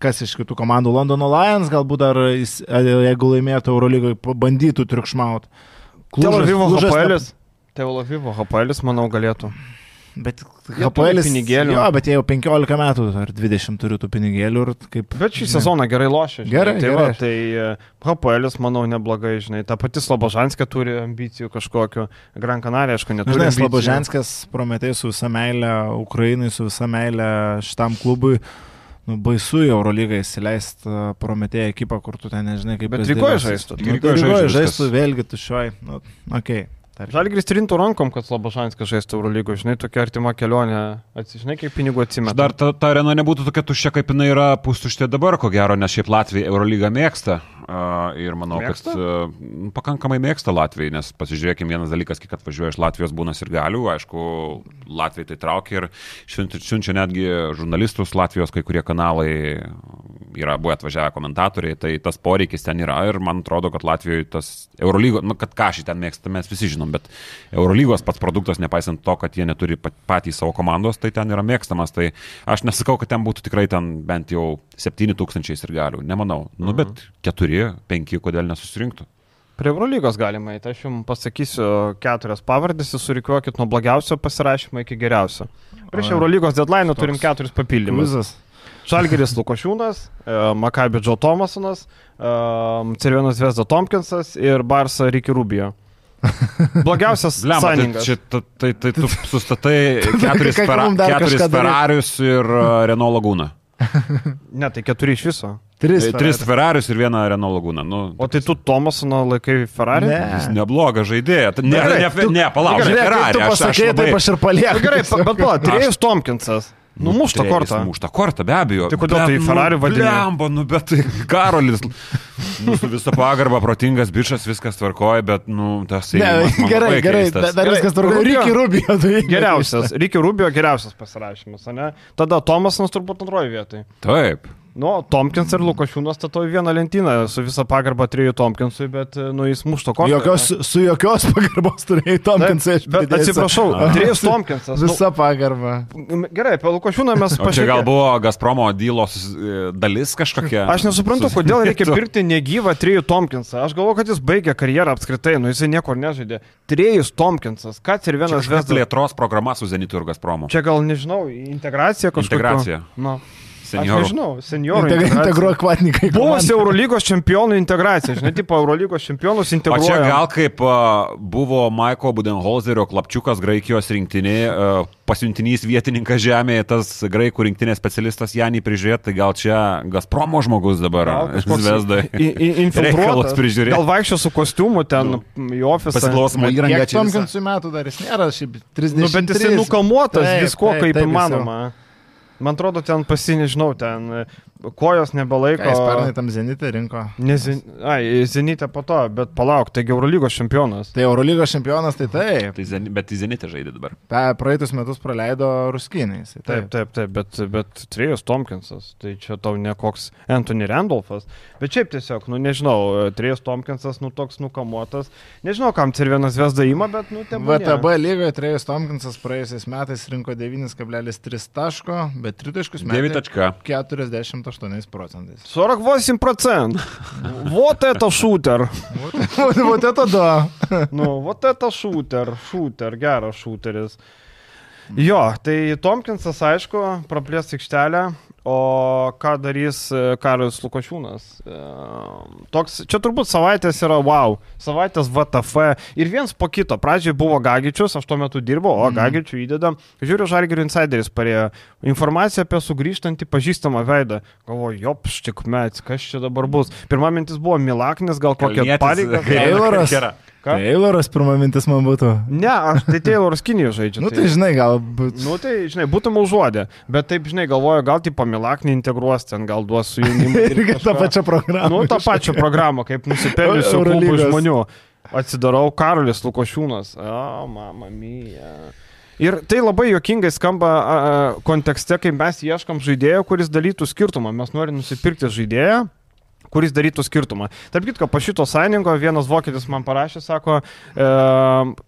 kas iš kitų komandų Londono Lions galbūt dar, jis, jeigu laimėtų Eurolygoje, bandytų triukšmauti. Tel Avivo Klužas HPL. Tel Avivo HPL, manau, galėtų. Bet HPL pinigėlių. Jo, bet jie jau 15 metų ar 20 turi tų pinigėlių ir kaip... Bet šį sezoną gerai lošia. žinai. Gerai, tai gerai. Va, tai e, HPL, manau, neblogai, žinai. Ta pati Slobožanskė turi ambicijų kažkokiu. Gran Canaria, aišku, neturi. Žinai, ambicijų. Slaboženskas prometė su visa meilė Ukrainai, su visa meilė šitam klubui. Nu, baisu į Eurolygą įsileisti prometėją ekipą, kur tu ten nežinai, kaip Bet Rygoje žaistų. Nu, Rygoje žaistų vėlgi tušioj. Nu, okay. Tarkim. Žalgris trintų rankom, kad Slobožanskė žaistų Eurolygo. Žinai, tokia artima kelionė. Atsižinai, kiek pinigų atsimeta. Dar ta, ta arena nebūtų tokia tuščia, kaip jinai yra pustuštė dabar, ko gero, nes šiaip Latvija Eurolygą mėgsta. Ir manau, Mėgsta? kad pakankamai mėgsta Latvijai, nes pasižiūrėkime, vienas dalykas, kiek atvažiuoja iš Latvijos būna ir galių, aišku, Latvijai tai traukia ir siunčia, netgi žurnalistus Latvijos, kai kurie kanalai yra buvę atvažiavę komentatoriai, tai tas poreikis ten yra ir man atrodo, kad Latvijoje tas Eurolygos, nu, kad ką šį ten mėgsta, mes visi žinom, bet Eurolygos pats produktas, nepaisant to, kad jie neturi pat- patys savo komandos, tai ten yra mėgstamas, tai aš nesakau, kad ten būtų tikrai ten bent jau 7000 ir galių, nemanau, nu, bet 4, 5, kodėl nesusirinktų. Prie Eurolygos galima eiti. Aš jums pasakysiu keturias pavardės, surikiuokit nuo blogiausio pasirašymo iki geriausio. Prieš Eurolygos deadline turim keturis papildymus. Kruzas. Žalgeris Lukošiūnas, e, Makabi Džo Tomasonas, Cervienas Vesda Tompkinsas ir Barsa Ricky Rubio. [LAUGHS] Blogiausias Lemba, tai, saningas. čia, ta- tai, tai tu [LAUGHS] sustatai keturis, dar keturis kažką daryt? Ferrarius ir uh, Renault Laguna. Ne, tai keturi iš viso. Tris. E, Tris Ferrarius ir vieną Renault Laguna. Nu, O tai tu Tomasono laikai Ferrari? Ne. Jis neblogas žaidėjas. Ne, Gerai, ne, tu- ne, palauk, Žiūrėk, kaip Ferrari. tu aš- aš pasakė, labai- taip aš ir palieku. Na, gerai, bet pala, Trejus Tompkinsas. Numuštą Trejus kortą. Muštą kortą, be abejo. Tai kodėl tai Ferrari vadini? Lemba, nu, bet tai Karolis. Nu, su visą pagarbą, protingas bičias, viskas tvarkoja, bet, nu, tas [LAUGHS] man gerai, gerai, keistas. da- dar Gerai, viskas tvarkoja. Rubio. Ryki Rubio. tai- Geriausias. Ricky Rubio geriausias pasirašymas, ne? Tada Tomasonas turbūt antroji vietoje. Taip. Nu, Tompkins ir Lukošiūnas stato į vieną lentyną su visa pagarba trijų Tompkinsui, bet, nu, jis mušto kortą. Jokios, su jokios pagarbos turėjai Tomkinsai. aš Bet atsiprašau, Trejus [LAUGHS] Tompkinsas. Nu, Visa pagarba. gerai, apie Lukošiūną mes O čia gal buvo Gazpromo dylos e, dalis kažkokia. Aš nesuprantu, Sus- kodėl reikia pirkti negyvą Trijų Tompkinsą. Aš galvoju, kad jis baigė karjerą apskritai, nu jisai niekur nežaidė. Trejus Tompkinsas, kas ir vienas vesdas. plėtros programa su Zenitu ir Gazpromu. Čia gal nežinau, integracija kažkokia. Integracija. Nu, aš Seniorų. nežinau, seniorų. Integ- integracija. Integruok kvatnikai. Buvusi Eurolygos čempionų integracija, žinai, tipo Eurolygos čempionus O čia integruoja. gal kaip a, buvo Maiko Budenholzerio klapčiukas Graikijos rinktinė, a, pasiuntinys vietininkas žemėje, tas graikų rinktinės specialistas Janį prižiūrėti, tai gal čia Gazpromo žmogus dabar [LAUGHS] Reikalus infiltruotas. prižiūrėti. Gal vaikščio su kostiumu ten į ofisą. Pasiklausoma įranga Kiek čia. visa. Tomkinsui metų dar jis nėra, šiaip 30. Nu, bet jisai nukamuotas Taip, visko taip, kaip taip, jis jau- įmanoma. Man atrodo, ten pasi, nežinau, ten kojos nebelaiko. Ką jis pernai tam Zenitė rinko? Ne, zen... Ai, Zenitė po to, bet palauk, taigi Eurolygos čempionas. Tai Eurolygos čempionas, tai taip. Tai zen, bet į Zenitę žaidė dabar. Pe, praeitus metus praleido Ruskiniais. Tai Taip, taip, taip, bet, bet Trejus Tompkinsas, tai čia tau ne koks Anthony Randolphas, bet šiaip tiesiog, nu nežinau, Trejus Tompkinsas, nu toks nukamuotas, nežinau, kam Cervienas Vesda įma, bet, nu, ten VTB lygoje Trejus Tomkinsas praėjusiais metais rinko 9,3 taško, bet tritaškus metė 9 tačka. 48 procentais. 48%. Вот это шутер. Вот, вот [LAUGHS] это да. Nu, вот это šūter, šūter, geras šūteris. Jo, tai Tomkinsas, aišku, praplės aikštelę, o ką darys e, Karas Lukošiūnas? E, Toks, čia turbūt savaitės yra wow, savaitės VTF ir viens po kito. Pradžiai buvo Gagičius, aš tuo metu dirbau, o Gagičių įdeda. Žiūriu, Žalgirio insideris parėjo informaciją apie sugrįžtantį pažįstamą veidą. Galvoju, jops, tik met, kas čia dabar bus. Pirma mintis buvo Milaknis, gal kokia pareiga. Tayloras. Ką? Tayloras pirma mintis man būtų. Ne, aš tai Tayloras Kinijos žaidžiu. Nu tai žinai, gal... būt- Nu tai, žinai, būtum užuodę, bet taip, žinai, galvoju, gal tai pamilaknį integruos ten, gal duos su jaunimu. [LAUGHS] Irgi tą pačią programą. Nu, tą pačią programą, kaip nusipelniusių klubų žmonių. Atsidarau Karolis Lukošiūnas. O, mama mija. Ir tai labai juokingai skamba a, kontekste, kai mes ieškam žaidėjo, kuris dalytų skirtumą. Mes norime nusipirkti žaidėją, kuris darytų skirtumą. Tarp kitko, po šito sąjungo vienas vokietis man parašė, sako, e,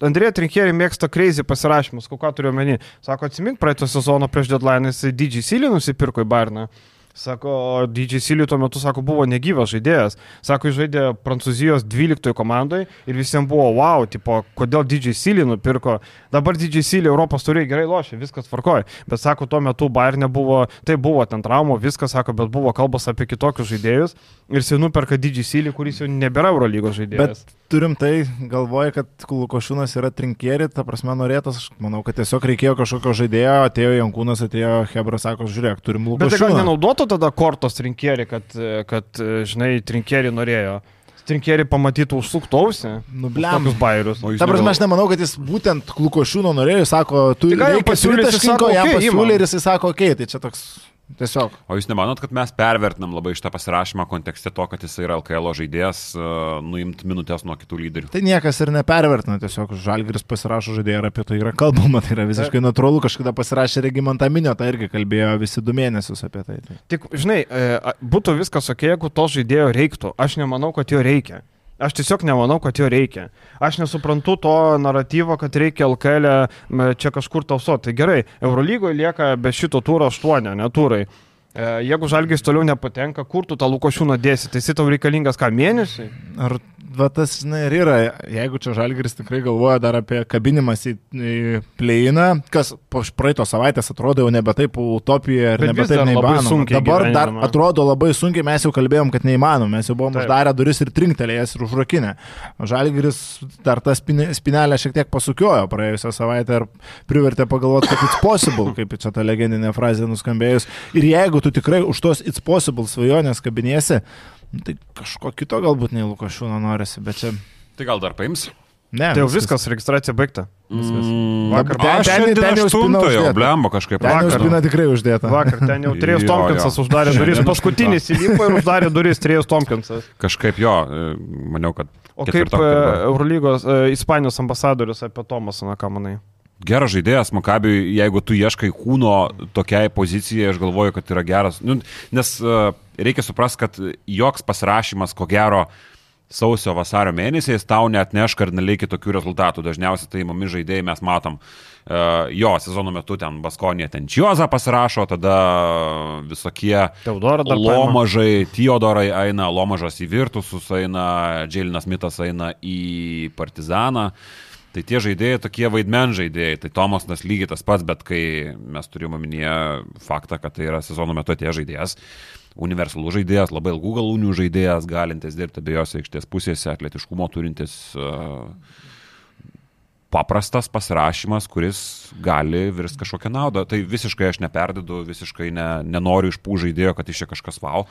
Andrėja Trinkierį mėgsta crazy pasirašymus, ką turiu omeny. Sako, atsimink praeito sezono prieš deadline, jis DJ Silį nusipirko į Barną. Sako, o DJ Silį tuo metu, sako, buvo negyvas žaidėjas. Sako, jis žaidė Prancūzijos 12 komandai ir visiems buvo wow, tipo, kodėl DJ Silį nupirko. Dabar DJ Silį Europos turiai gerai lošia, viskas tvarkoja. Bet sako, tuo metu Bayernė buvo, tai buvo ten traumų, viskas, sako, bet buvo kalbas apie kitokius žaidėjus. Ir jis nuperka DJ Silį, kuris jau nebėra Eurolygos žaidėjas. Bet turim tai galvoje, kad Lukošiūnas yra trinkėri, ta prasme norėtas, aš manau, kad tiesiog reikėjo kažkokio žaidėjo, atėjo Jankūnas, atėjo Hebra, sako, žiūrėk, turim Bet tai gal Lukošiūną. Nenaudotų tada kortos trinkierį, kad, kad, žinai, trinkierį norėjo. Trinkierį pamatytų užsuktausi. Nu, blem. Tokius bairius. Ta prasme, aš nemanau, kad jis būtent Lukošiūno norėjo, sako, tu Tai gal jam jis tritaškinko, sako, jam "Okei, pasiūlė imam." ir jis sako, okei, okay, tai čia toks tiesiog. O jūs nemanot, kad mes pervertinam labai šitą pasirašymą kontekste to, kad jis yra LKL žaidėjas, uh, nuimti minutės nuo kitų lyderių? Tai niekas ir nepervertina, tiesiog Žalgiris pasirašo žaidėją ir apie tai yra kalbama, tai yra visiškai natūralu, kažkada pasirašė Regimantą Minio, tai irgi kalbėjo visi du mėnesius apie tai. tai. Tik, žinai, e, a- būtų viskas ok, jeigu to žaidėjo reiktų. Aš nemanau, kad jo reikia. Aš tiesiog nemanau, kad jo reikia. Aš nesuprantu to naratyvo, kad reikia LKL m, čia kažkur tausoti. Tai gerai, Eurolygoje lieka be šito tūro aštuonio, netūrai. E, Jeigu žalgis toliau nepatenka, kur tu tą Lukošiūną dėsi, tai jis tau reikalingas ką mėnesį? Ar va, tas žinai, ir yra, jeigu čia Žalgiris tikrai galvoja dar apie kabinimas į, į pleiną, kas po praeito savaitės atrodo jau nebe taip utopija ir Bet nebe taip dar neįmanoma. Dabar dar įgyvendinama. atrodo labai sunkiai, mes jau kalbėjom, kad neįmanoma, mes jau buvom Taip. uždarę duris ir trinktelėjęs ir užrakinę. O Žalgiris dar tą spine- spinelę šiek tiek pasukiojo praėjusią savaitę ir privertė pagalvoti, kad it's possible, kaip čia ta legendinė frazė nuskambėjus. Ir jeigu tu tikrai už tos it's possible svajonės kabinėsi, tai kažko kito galbūt nei Lukošiūno norisi, bet čia... Tai gal dar paims? Ne, Tai jau viskas, registracija baigta. Mm, Vakar- aš ten- šiandien ten jau aštuntojo, uždėta. blemba kažkaip. Ten jau vakar. spina tikrai uždėta. Vakar ten jau Trejus Jo, Tomkinsas uždarė duris, paskutinis įlipo ir uždarė duris Trejus Tomkinsas. Kažkaip jo, e, maniau, kad... O kaip e. Eurolygos, e, Ispanijos ambasadorius apie Tomasą, na ką manai? Geras žaidėjas, Makabiui, jeigu tu ieškai kūno tokiai pozicijai, aš galvoju, kad yra geras. Nu, nes uh, reikia suprasti, kad joks pasirašymas, ko gero, sausio vasario mėnesiais tau net neš kardinaliai kitokių rezultatų. Dažniausiai tai mami žaidėjai mes matom. Uh, jo, sezono metu ten Baskonė ten Čiozą pasirašo, tada visokie. Lomažai, Teodorai eina, Lomažas į Virtusus eina, Dželinas Mitas eina į Partizaną. Tai tie žaidėjai tokie vaidmen žaidėjai, tai Tomasas lygiai tas pats, bet kai mes turime omenyje faktą, kad tai yra sezono metu tie žaidėjas, universalus žaidėjas, labai ilgų galūnių žaidėjas, galintis dirbti abiejose aikštės pusėse, atletiškumo turintis uh, paprastas pasirašymas, kuris gali virsti kažkokią naudą. Tai visiškai aš neperdedu, visiškai ne, nenoriu iš pų žaidėjo, kad iš čia kažkas wow.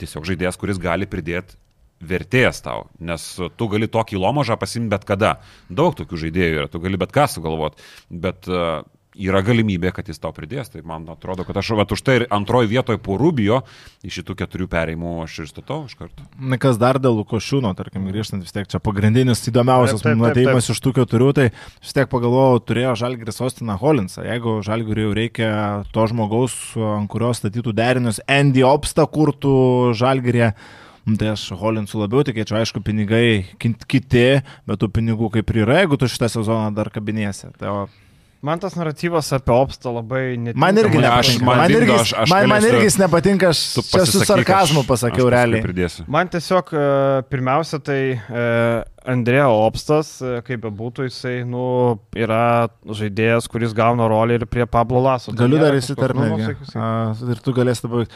Tiesiog žaidėjas, kuris gali pridėti vertės tau, nes tu gali tokį lomažą pasimti bet kada. Daug tokių žaidėjų yra, tu gali bet ką sugalvoti, bet uh, yra galimybė, kad jis tau pridės. Tai man atrodo, kad aš vat, už tai ir antroji vietoje po Rubio iš šitų keturių pereimų aš ir statau iš karto. Na, kas dar dėl Lukošiūno, tarkim, grįžtant vis tiek čia pagrindinis įdomiausias taip, ateimas iš tų keturių, tai vis tiek pagalvojau, turėjo Žalgiris Ostiną Holinsą. Jeigu Žalgiriui jau reikia to žmogaus, ant kurio statytų derinius, Andy Opsta kurtų Žalgirė. Nu, Tai aš Holinsų labiau tikėčiau, aišku, pinigai kiti, bet tų pinigų kaip ir yra, jeigu tu šitą sezoną dar kabinėsi. Tai o Man tas naratyvas apie Opstą labai netinka. Man irgi aš- nepatinka. man Man irgi, aš- aš man, man irgi jis nepatinka, aš čia su sarkazmu aš- pasakiau aš paskui realiai. Pridėsiu. Man tiesiog e, pirmiausia, tai e, Andrėjo Opstas, e, kaip bebūtų, jisai, nu, yra žaidėjas, kuris gauna rolę ir prie Pablo Laso. Tai Galiu dar. A, Ir tu galėsi dabar.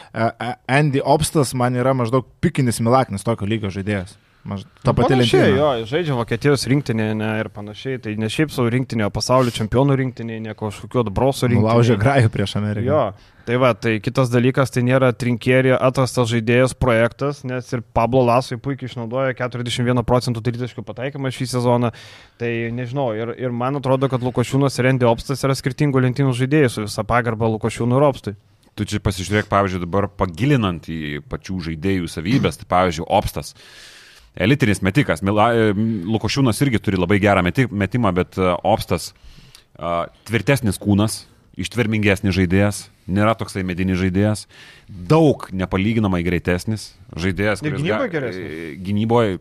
Andy Opstas man yra maždaug pikinis Milaknis tokio lygio žaidėjas. Maž, ta pati lentyna. Jo, žaidžia Vokietijos rinktinėje ne, ir panašiai. Tai ne šiaip savo rinktinėje, o pasaulio čempionų rinktinėje, ne kažkokio Dabroso rinktinėje. Nulaužė grajų prieš Ameriką. Jo, tai va, tai kitas dalykas, tai nėra trinkėri atrastas žaidėjas projektas, nes ir Pablo Lasui puikiai išnaudoja 41 procentų tritaškių pataikymą šį sezoną. Tai nežinau, ir, ir man atrodo, kad Lukošiūnas ir Rendy Opstas yra skirtingų lentynų žaidėjai su visą pagarbą Lukošiūnų ir Opstui. Tu čia pasižiūrėk, pavyzdžiui, dabar pagilinant į pačių žaidėjų savybės, tai pavyzdžiui, Opstas. Elitinis metikas. Mila- e, Lukošiūnas irgi turi labai gerą meti- metimą, bet e, Opstas a, tvirtesnis kūnas, ištvermingesnis žaidėjas, nėra toksai medinis žaidėjas, daug nepalyginamai greitesnis žaidėjas. Ir kuris gynyboj ga- geresnis. e, Gynyboje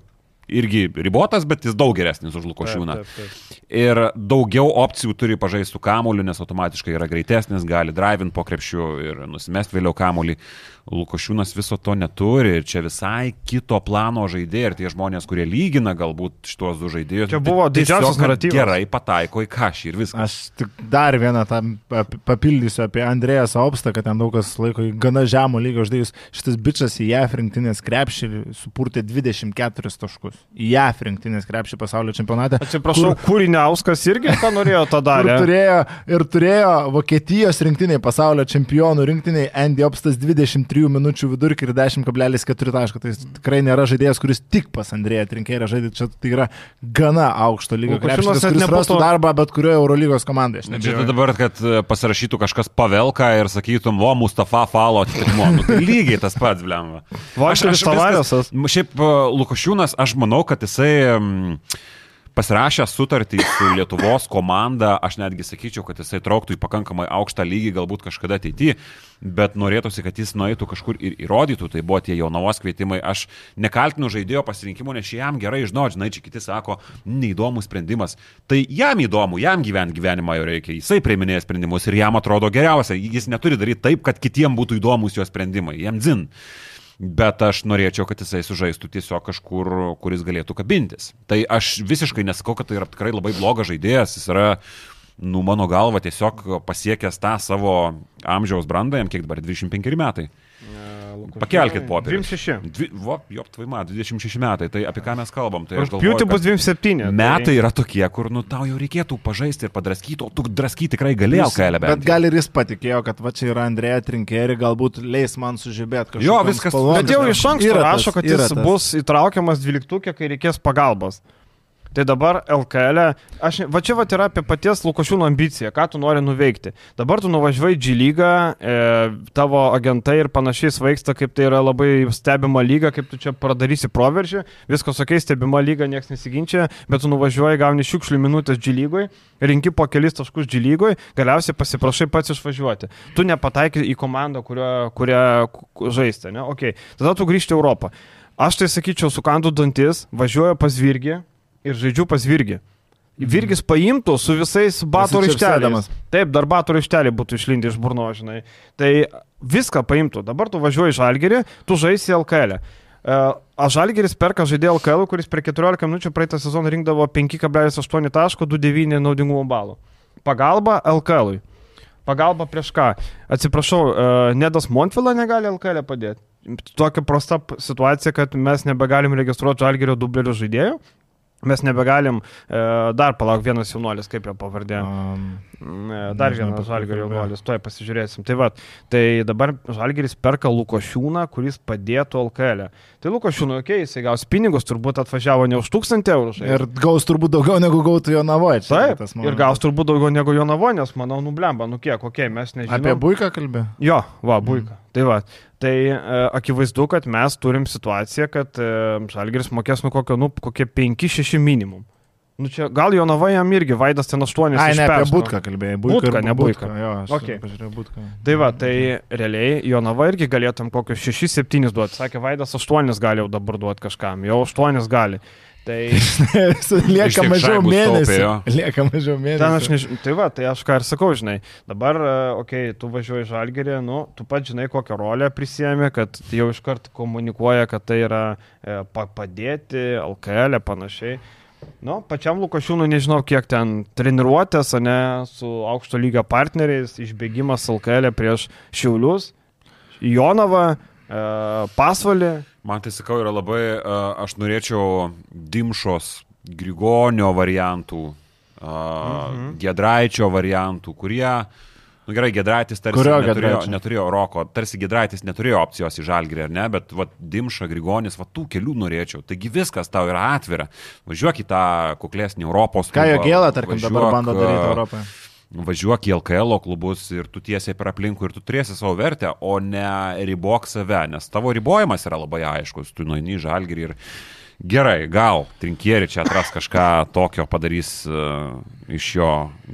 irgi ribotas, bet jis daug geresnis už Lukošiūną. Taip, taip, taip. Ir daugiau opcijų turi pažaisti su kamoliu, nes automatiškai yra greitesnis, gali drivint po krepšiu ir nusimest vėliau kamolį. Lukošiūnas viso to neturi ir čia visai kito plano žaidėjai ir tie žmonės, kurie lygina galbūt šituos du žaidėjus. Čia buvo didžiausias naratyvas. Gerai pataiko į kažį ir viskas. Aš tik dar vieną tam pap- papildysiu apie Andrėją Saupstą, kad ten daug kas laiko į gana žemų lygio žaidėjus. Šitas bičias į JAF rinktinės krepšį supurtė 24 taškus. Į JAF rinktinės krepšį pasaulio čempionate. Atsiprašau, kur... Kūriniauskas irgi ką norėjo tą [LAUGHS] darė. turėjo ir turėjo Vokietijos rinktiniai, pasaulio čempionų rinktiniai, Andy Opstas 23 minučių vidurkį ir 10,4 taško. Tai tikrai nėra žaidėjas, kuris tik pas Andrėją trinkėrė žaidė. Čia tai yra gana aukšto lygio krepšininkas, kuris nebūtų- rastų darbą bet kurioje Eurolygos komandoje. aš Čia tai dabar, kad e, pasirašytų kažkas pavelką ir sakytum, o, Mustafa Falo atitikmo. Nu, tai lygiai tas pats, blem. Valteris Tavaresas. Šiaip e, Lukošiūnas, aš manau, kad jisai mm, pasirašęs sutartį su [LAUGHS] Lietuvos komanda, aš netgi sakyčiau, kad jisai trauktų į pakankamai aukštą lygį galbūt kažkada ateityje, bet norėtųsi, kad jis nueitų kažkur ir įrodytų, tai buvo tie jaunavos kvietimai. Aš nekaltinu žaidėjo pasirinkimo, nes jam gerai žinau, žinai, čia kiti sako, neįdomus sprendimas. Tai jam įdomu, jam gyventi gyvenimą jo reikia, jisai priiminėja sprendimus ir jam atrodo geriausia, jis neturi daryti taip, kad kitiem būtų įdomus jo sprendimai, jam dzin. Bet aš norėčiau, kad jisai sužaistų tiesiog kažkur, kuris galėtų kabintis. Tai aš visiškai nesakau, kad tai yra tikrai labai blogas žaidėjas, jis yra, nu, mano galva, tiesiog pasiekęs tą savo amžiaus brandą, jam kiek dabar 25 metai. Pakelkit popierį. 26. Dvi, vo, jop, tvaima, 26 metai, tai apie ką mes kalbam? Tai aš galvoju, bus kad 27. Metai yra tokie, kur, nu, tau jau reikėtų pažaisti ir padraskyti, o tu draskyti tikrai galėjai LKL bent. Bet gal ir jis patikėjo, kad va čia yra Andrėja Trinkėri, galbūt leis man sužibėti kažką. Jo, viskas- Bet jau iš anksto rašo, kad jis tas. bus įtraukiamas dvyliktukė, kai reikės pagalbos. Tai dabar LKL, e, aš, va čia va yra apie paties Lukošiūno ambiciją, ką tu nori nuveikti. Dabar tu nuvažiuoji G lygą, e, tavo agentai ir panašiai svaigsta, kaip tai yra labai stebima lyga, kaip tu čia padarysi proveržį, viskas ok, stebima lyga, niekas nesiginčia, bet tu nuvažiuoji, gauni šiukšlių minutės G lygoj, rinki po kelis taškus G lygoj, galiausiai pasiprašai pats išvažiuoti. Tu nepataikai į komandą, kurio, kurią ku- žaisti, ne? Ok, tada tu grįžti į Europą. Aš tai sakyčiau, sukandu dantis, važiuoju pas Virgį ir žaidžiu pas Virgį. Virgis paimtų su visais batų raištelėmis. Taip, dar batų raištelė būtų išlindę iš burno, žinai. Tai viską paimtų. Dabar tu važiuoji į Žalgerį, tu žaisi LKL. E, A Žalgeris perka žaidėją LKL, kuris per 14 minučių praeitą sezoną rinkdavo 5,8 taško, 2,9 naudingumo balų. Pagalba LKL. -ui. Pagalba prieš ką? Atsiprašau, e, Nedas Montvila negali LKL padėti. Tokia prasta situacija, kad mes nebegalim registruoti Žalgerio dublerių žaidėjų. Mes nebegalim, e, dar palauk vienas jaunuolis, kaip jo pavardė. Um, E, Dar Nežinau, vienas apie žalgerio jaunuolis, tuoj pasižiūrėsim. Tai, va, tai dabar žalgeris perka Lukošiūną, kuris padėtų LKL. -ę. Tai Lukošiūnui, okei, okay, jisai gaus pinigus, turbūt atvažiavo ne už 1000 eurų. žaist. ir gaus turbūt daugiau negu gautų jo navoje. Taip, ir gaus turbūt daugiau negu jo navonės, manau, nublemba, nu kiek, kokie, mes nežinome. Apie buiką kalbė. Jo, va, būika. Mm. Tai va, tai e, akivaizdu, kad mes turim situaciją, kad e, Žalgiris mokės nu kokio, nu, kokie 5-6 minimum. Nu čia, gal Jonava jam irgi, Vaidas ten 8. Ai, ne apie būtką kalbėjai. Butką, ir ne Buiką. Jo, pažiūrėjau būtką. Tai va, tai realiai Jonava irgi galėtum kokius 6-7 duoti. Sakė, Vaidas 8 gali jau dabar duoti kažkam, jau 8 gali. Tai [LAUGHS] Lieka mažiau mėnesių. Lieka mažiau mėnesių. nežinau, tai va, tai aš ką ir sakau, žinai, dabar, okei, okay, tu važiuoji žalgerį, nu, tu pat žinai, kokią rolę prisėmė, kad jau iškart komunikuoja, kad tai yra e, pa- padėti, LKL, panašiai. Nu, pačiam Lukošiūnui nežinau, kiek ten treniruotės, ne, su aukšto lygio partneriais, išbėgimas LKL prieš Šiaulius, Jonavą, e, Pasvalį. Man tai sakau, yra labai, uh, aš norėčiau Dimšos, Grigonio variantų, uh, mhm. Gedraičio variantų, kurie, nu gerai, Gedraitis tarsi Kurio neturėjo, Giedraičio? neturėjo roko, tarsi Gedraitis neturėjo opcijos į žalgrį, ar ne, bet va, Dimša, Grigonis, va tų kelių norėčiau. Taigi viskas tau yra atvira. Važiuok į tą kuklesnį Europos Ką jo gėlą, tarkim, dabar važiuok, bando daryti uh, Europoje. Važiuok į LKL klubus ir tu tiesiai per aplinkų ir tu turėsi savo vertę, o ne ribok save, nes tavo ribojimas yra labai aiškus, tu nueini į žalgirį ir gerai, gal trinkieri čia atras kažką tokio padarys uh, iš jo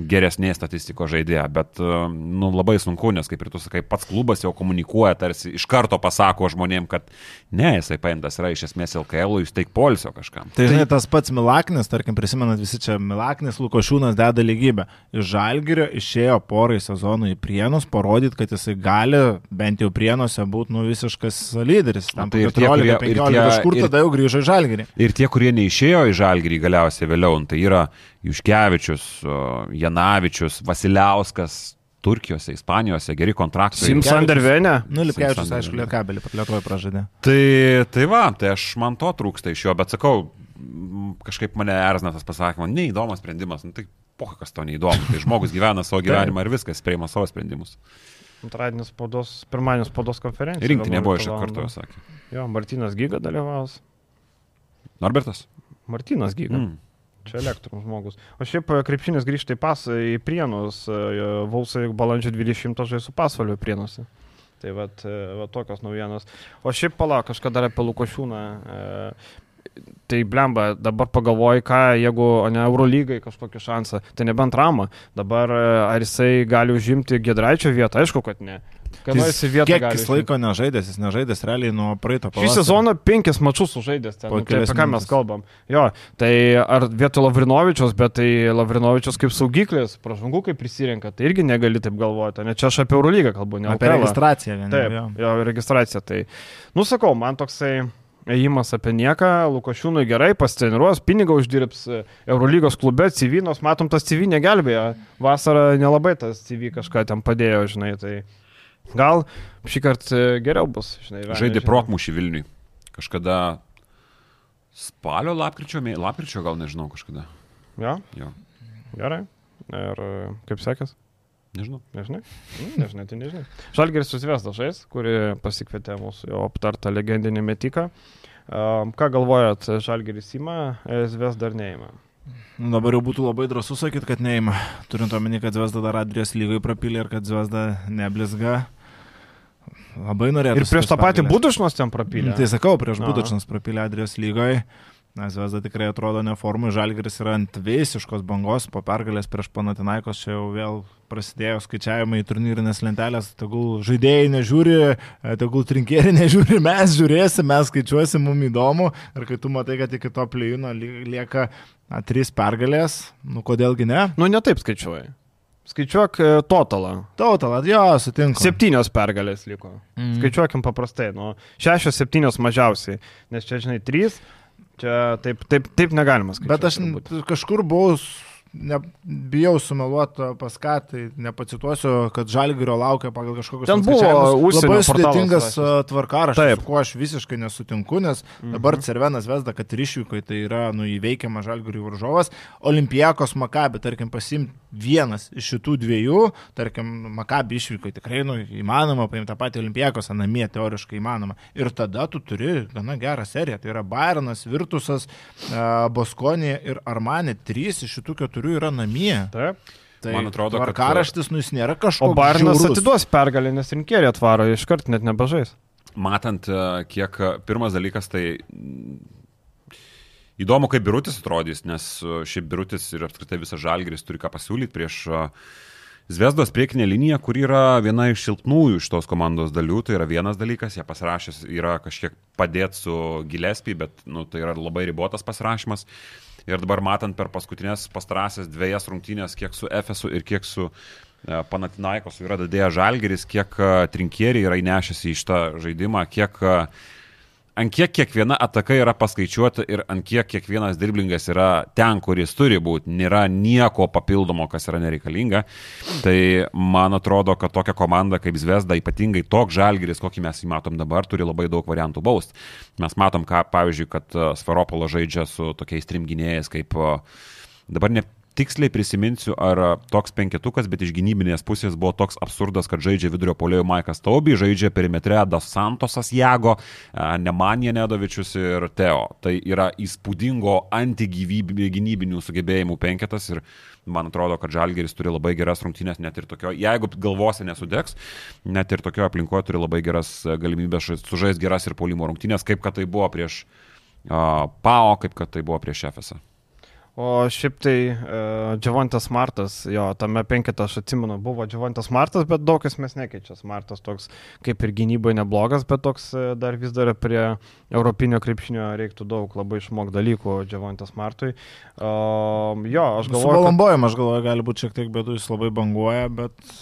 geresnės statistikos žaidėja, bet uh, nu, labai sunku, nes kaip ir tu sakai, pats klubas jau komunikuoja, tarsi iš karto pasako žmonėm, kad ne, jisai paimtas yra iš esmės LKL, jūs teik polsio kažkam. Tai žinai, tas pats Milaknis, tarkim, prisimenat visi čia, Milaknis Lukošiūnas deda lygybę. Iš Žalgirio išėjo porai sezonų į Prienus, parodyti, kad jisai gali bent jau Prienuose būti nu, visiškas lyderis. Tam Tai tai ir tie, kurie- ir 14-15, tie- iš kur ir- tada jau grįžo į Žalgirį. Ir tie, kurie neišėjo į žalgyrį galiausiai vėliau, nu, tai yra Juškevičius, Janavičius, Vasiliauskas, Turkijose, Ispanijose, geri kontraktai. Sims Andervenė. Nu, Lipkevičius, Simpson aišku, Lietuvai Lietuvoje pražadė. Tai, tai va, tai aš man to trūksta iš jo, bet sakau, kažkaip mane erzina tas pasakymas, neįdomus sprendimas, nu, tai poha, kas to neįdomu, tai žmogus gyvena savo [LAUGHS] gyvenimą ir viskas, priima savo sprendimus. Antradienis spaudos, pirmadienis spaudos konferencija. Rinktinė buvo iš 11 karto, valandą. sakė. Jo, Martinas Gyga dalyvaus. Norbertas? Martinas Gyga. Mm. Čia elektrum žmogus. O šiaip e, krepšinis grįžta į pas, į Prienus. e, Vausai balandžio 20 žais su pasvaliu Prienuose. Tai va, va tokios naujienos. O šiaip palauk, kažką dar apie Lukošiūną. E, tai blemba, dabar pagalvoji, ką, jeigu ne Eurolygai kažkokį šansą, tai nebent ramą. Dabar e, ar jisai gali užimti Gedraičio vietą? Aišku, kad ne. Kada jisai vietą Kiek jis laiko nežaidęs, jis nežaidęs realiai nuo praeito Šį pavasario. sezoną penkis mačius sužaidęs ten. Nu, tai apie ką mes kalbam? Jo, tai ar vietoj Lavrinovičius, bet tai Lavrinovičius kaip saugiklis, pražangų kaip prisirenka, tai irgi negali taip galvoti. Ne čia aš apie Eurolygą kalbu, ne Apie LKL. registraciją vien. Taip, jo. jo, registracija. Tai, nu sakau, man toksai ėjimas apie nieką, Lukošiūnui gerai, pasitreniruos, pinigą uždirbs e, Eurolygos klube, Civinos, matom, tas CV negelbėjo. Vasarą nelabai tas CV kažką ten padėjo, žinai, tai gal šį kartą geriau bus, žinai. Žaidė žino. prokmušį Vilniui. Kažkada spalio, lapkričio, mė- lapkričio gal nežinau kažkada. Jo, Jo, gerai. Ir e, kaip sekės? nežinau. Nežinai? Mm, Nežinai, tai nežinai. [LAUGHS] Žalgeris susivesda žais, kuri pasikvietė mūsų jau aptartą legendinį metiką. Um, ką galvojat, Žalgeris įma, Zves dar neįma? Nu, dabar jau būtų labai drąsu sakyti, kad neima. Turint omeny, kad Zvezda dar Adrijos lygai prapylė ir kad Zvezda neblizga. Labai norėtų. Ir prieš tą patį Budušnos ten prapylė. Tai sakau, prieš Aha. Budačinas prapylė Adrijos lygoje. Na, Zvezda tikrai atrodo neformui, Žalgiris yra ant visiškos bangos, po pergalės prieš Panatinaikos čia jau vėl prasidėjo skaičiavimai į turnyrinės lentelės, tegul žaidėjai nežiūri, e, tegul trinkieriai [LAUGHS] nežiūri, mes žiūrėsim, mes skaičiuosim, mums įdomu. Ir kai tu matai, kad iki to plėjino lieka na, trys pergalės, nu kodėlgi ne? Nu, ne taip skaičiuoji. Skaičiuok e, totalą. Tautalą, jo, sutinku. Septynios pergalės liko. Mm. Skaičiuokim paprastai, nu, šešios, septynios mažiausiai. Nes čia, žinai, trys, čia taip, taip, taip negalima skaičiuoti. Bet aš turbūt. kažkur buvau ne, bijau sumeluoti pas ką, tai nepacituosiu, kad Žalgirio laukia pagal kažkokius Ten buvo užsienio labai sudėtingas tvarkaraštis, Taip. su kuo aš visiškai nesutinku, nes dabar Cervenas Vesda, kad ir išvykai tai yra nu, įveikiamas Žalgirio varžovas. Olimpijakos Makabi, tarkim, pasimti vienas iš šitų dviejų, tarkim, Makabi išvykai tikrai nu, įmanoma, paimti tą patį Olimpijakos, namie teoriškai įmanoma. Ir tada tu turi gana gerą seriją. Tai yra Bayernas, Virtusas, a, Boskonė ir Armanė. Trys iš šitų keturių yra namie. Taip. Tai Man atrodo, kad- tvarkaraštis, nu jis nėra O kažkoks. Barnas žiaurus. atiduos pergalę, nes rinkėjai atvaro, iškart net nebežais. Matant, e, kiek e, pirmas dalykas, tai mm, įdomu, kaip Birutis atrodys, nes e, šiaip Birutis ir apskritai visas Žalgris turi ką pasiūlyti prieš Zvezdos priekinė linija, kur yra viena iš silpnųjų iš tos komandos dalių, tai yra vienas dalykas, jie pasirašęs yra kažkiek padėti su Gillespie, bet nu, tai yra labai ribotas pasirašymas. Ir dabar matant per paskutinės pastarąsias dviejas rungtynės, kiek su Efesu ir kiek su e, Panatinaikosu yra dadėję Žalgeris, kiek e, trinkieriai yra įnešęs į šitą žaidimą, kiek e, ant kiek kiekviena ataka yra paskaičiuota ir ant kiek kiekvienas dirblingas yra ten, kur jis turi būti, nėra nieko papildomo, kas yra nereikalinga. Tai man atrodo, kad tokia komanda kaip Zvezda, ypatingai toks žalgeris, kokį mes jį matom dabar, turi labai daug variantų baust. Mes matom, ką, pavyzdžiui, kad e, Sferopolo žaidžia su tokiais trim gynėjais, kaip e, dabar ne tiksliai prisiminsiu, ar toks penketukas, bet iš gynybinės pusės buvo toks absurdas, kad žaidžia vidurio polėjo Maikas Taubi, žaidžia perimetre Das Santosas Jago, Nemanija Nedovičius ir Teo. Tai yra įspūdingo antigynybinių sugebėjimų penketas ir man atrodo, kad Žalgeris turi labai geras rungtynės, net ir tokio, jeigu galvose nesudegs, net ir tokio aplinkoje turi labai geras galimybės žais- sužaisti geras ir polimo rungtynės, kaip kad tai buvo prieš a, PAO, kaip kad tai buvo prieš FSA. O šiaip tai uh, Džiavantas Martas, jo, tame penketą aš atsimenu, buvo Džiavantas Martas, bet daug esmės nekeičia. Martas toks kaip ir gynyboje neblogas, bet toks e, dar vis dar prie europinio krepšinio reiktų daug labai išmok dalykų Džiavantas Martui. Uh, jo, aš Su galvoju, kad balambojimu, aš galvoju, gali būti šiek tiek bėdų, jis labai banguoja, bet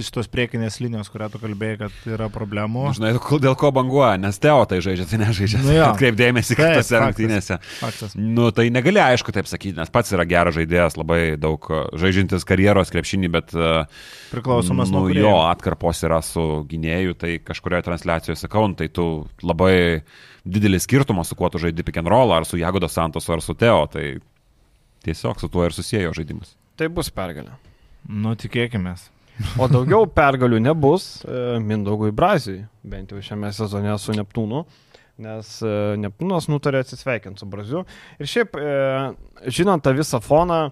iš tos priekinės linijos, kurią tu kalbėjai, kad yra problemų. Žinai, kol- dėl ko banguoja, nes Teo tai žaidžia, tai nežaidžia. Nu jo. Atkreipdėmėsi Taip, kitose faktas. rungtynėse. Faktas. Nu, tai negali aišku taip sakyti, nes pats yra geras žaidėjas, labai daug uh, žaidžiantis karjeros krepšinį, bet uh, Priklausomas nuo nu, kūrėjo. jo atkarpos yra su gynėju, tai kažkurioje transliacijoje sakau, nu, tai tu labai didelis skirtumas, su kuo tu žaidži pick and roll, ar su Jagodo Santos, ar su Teo, tai tiesiog su tuo ir susijęjo žaidimas. tai bus pergalė. Nu, tikėkime. O daugiau pergalių nebus e, Mindaugui Brazijui, bent jau šiame sezone su Neptūnu, nes e, Neptūnas nutarė atsisveikinti su Braziu. Ir šiaip, e, žinant tą visą foną,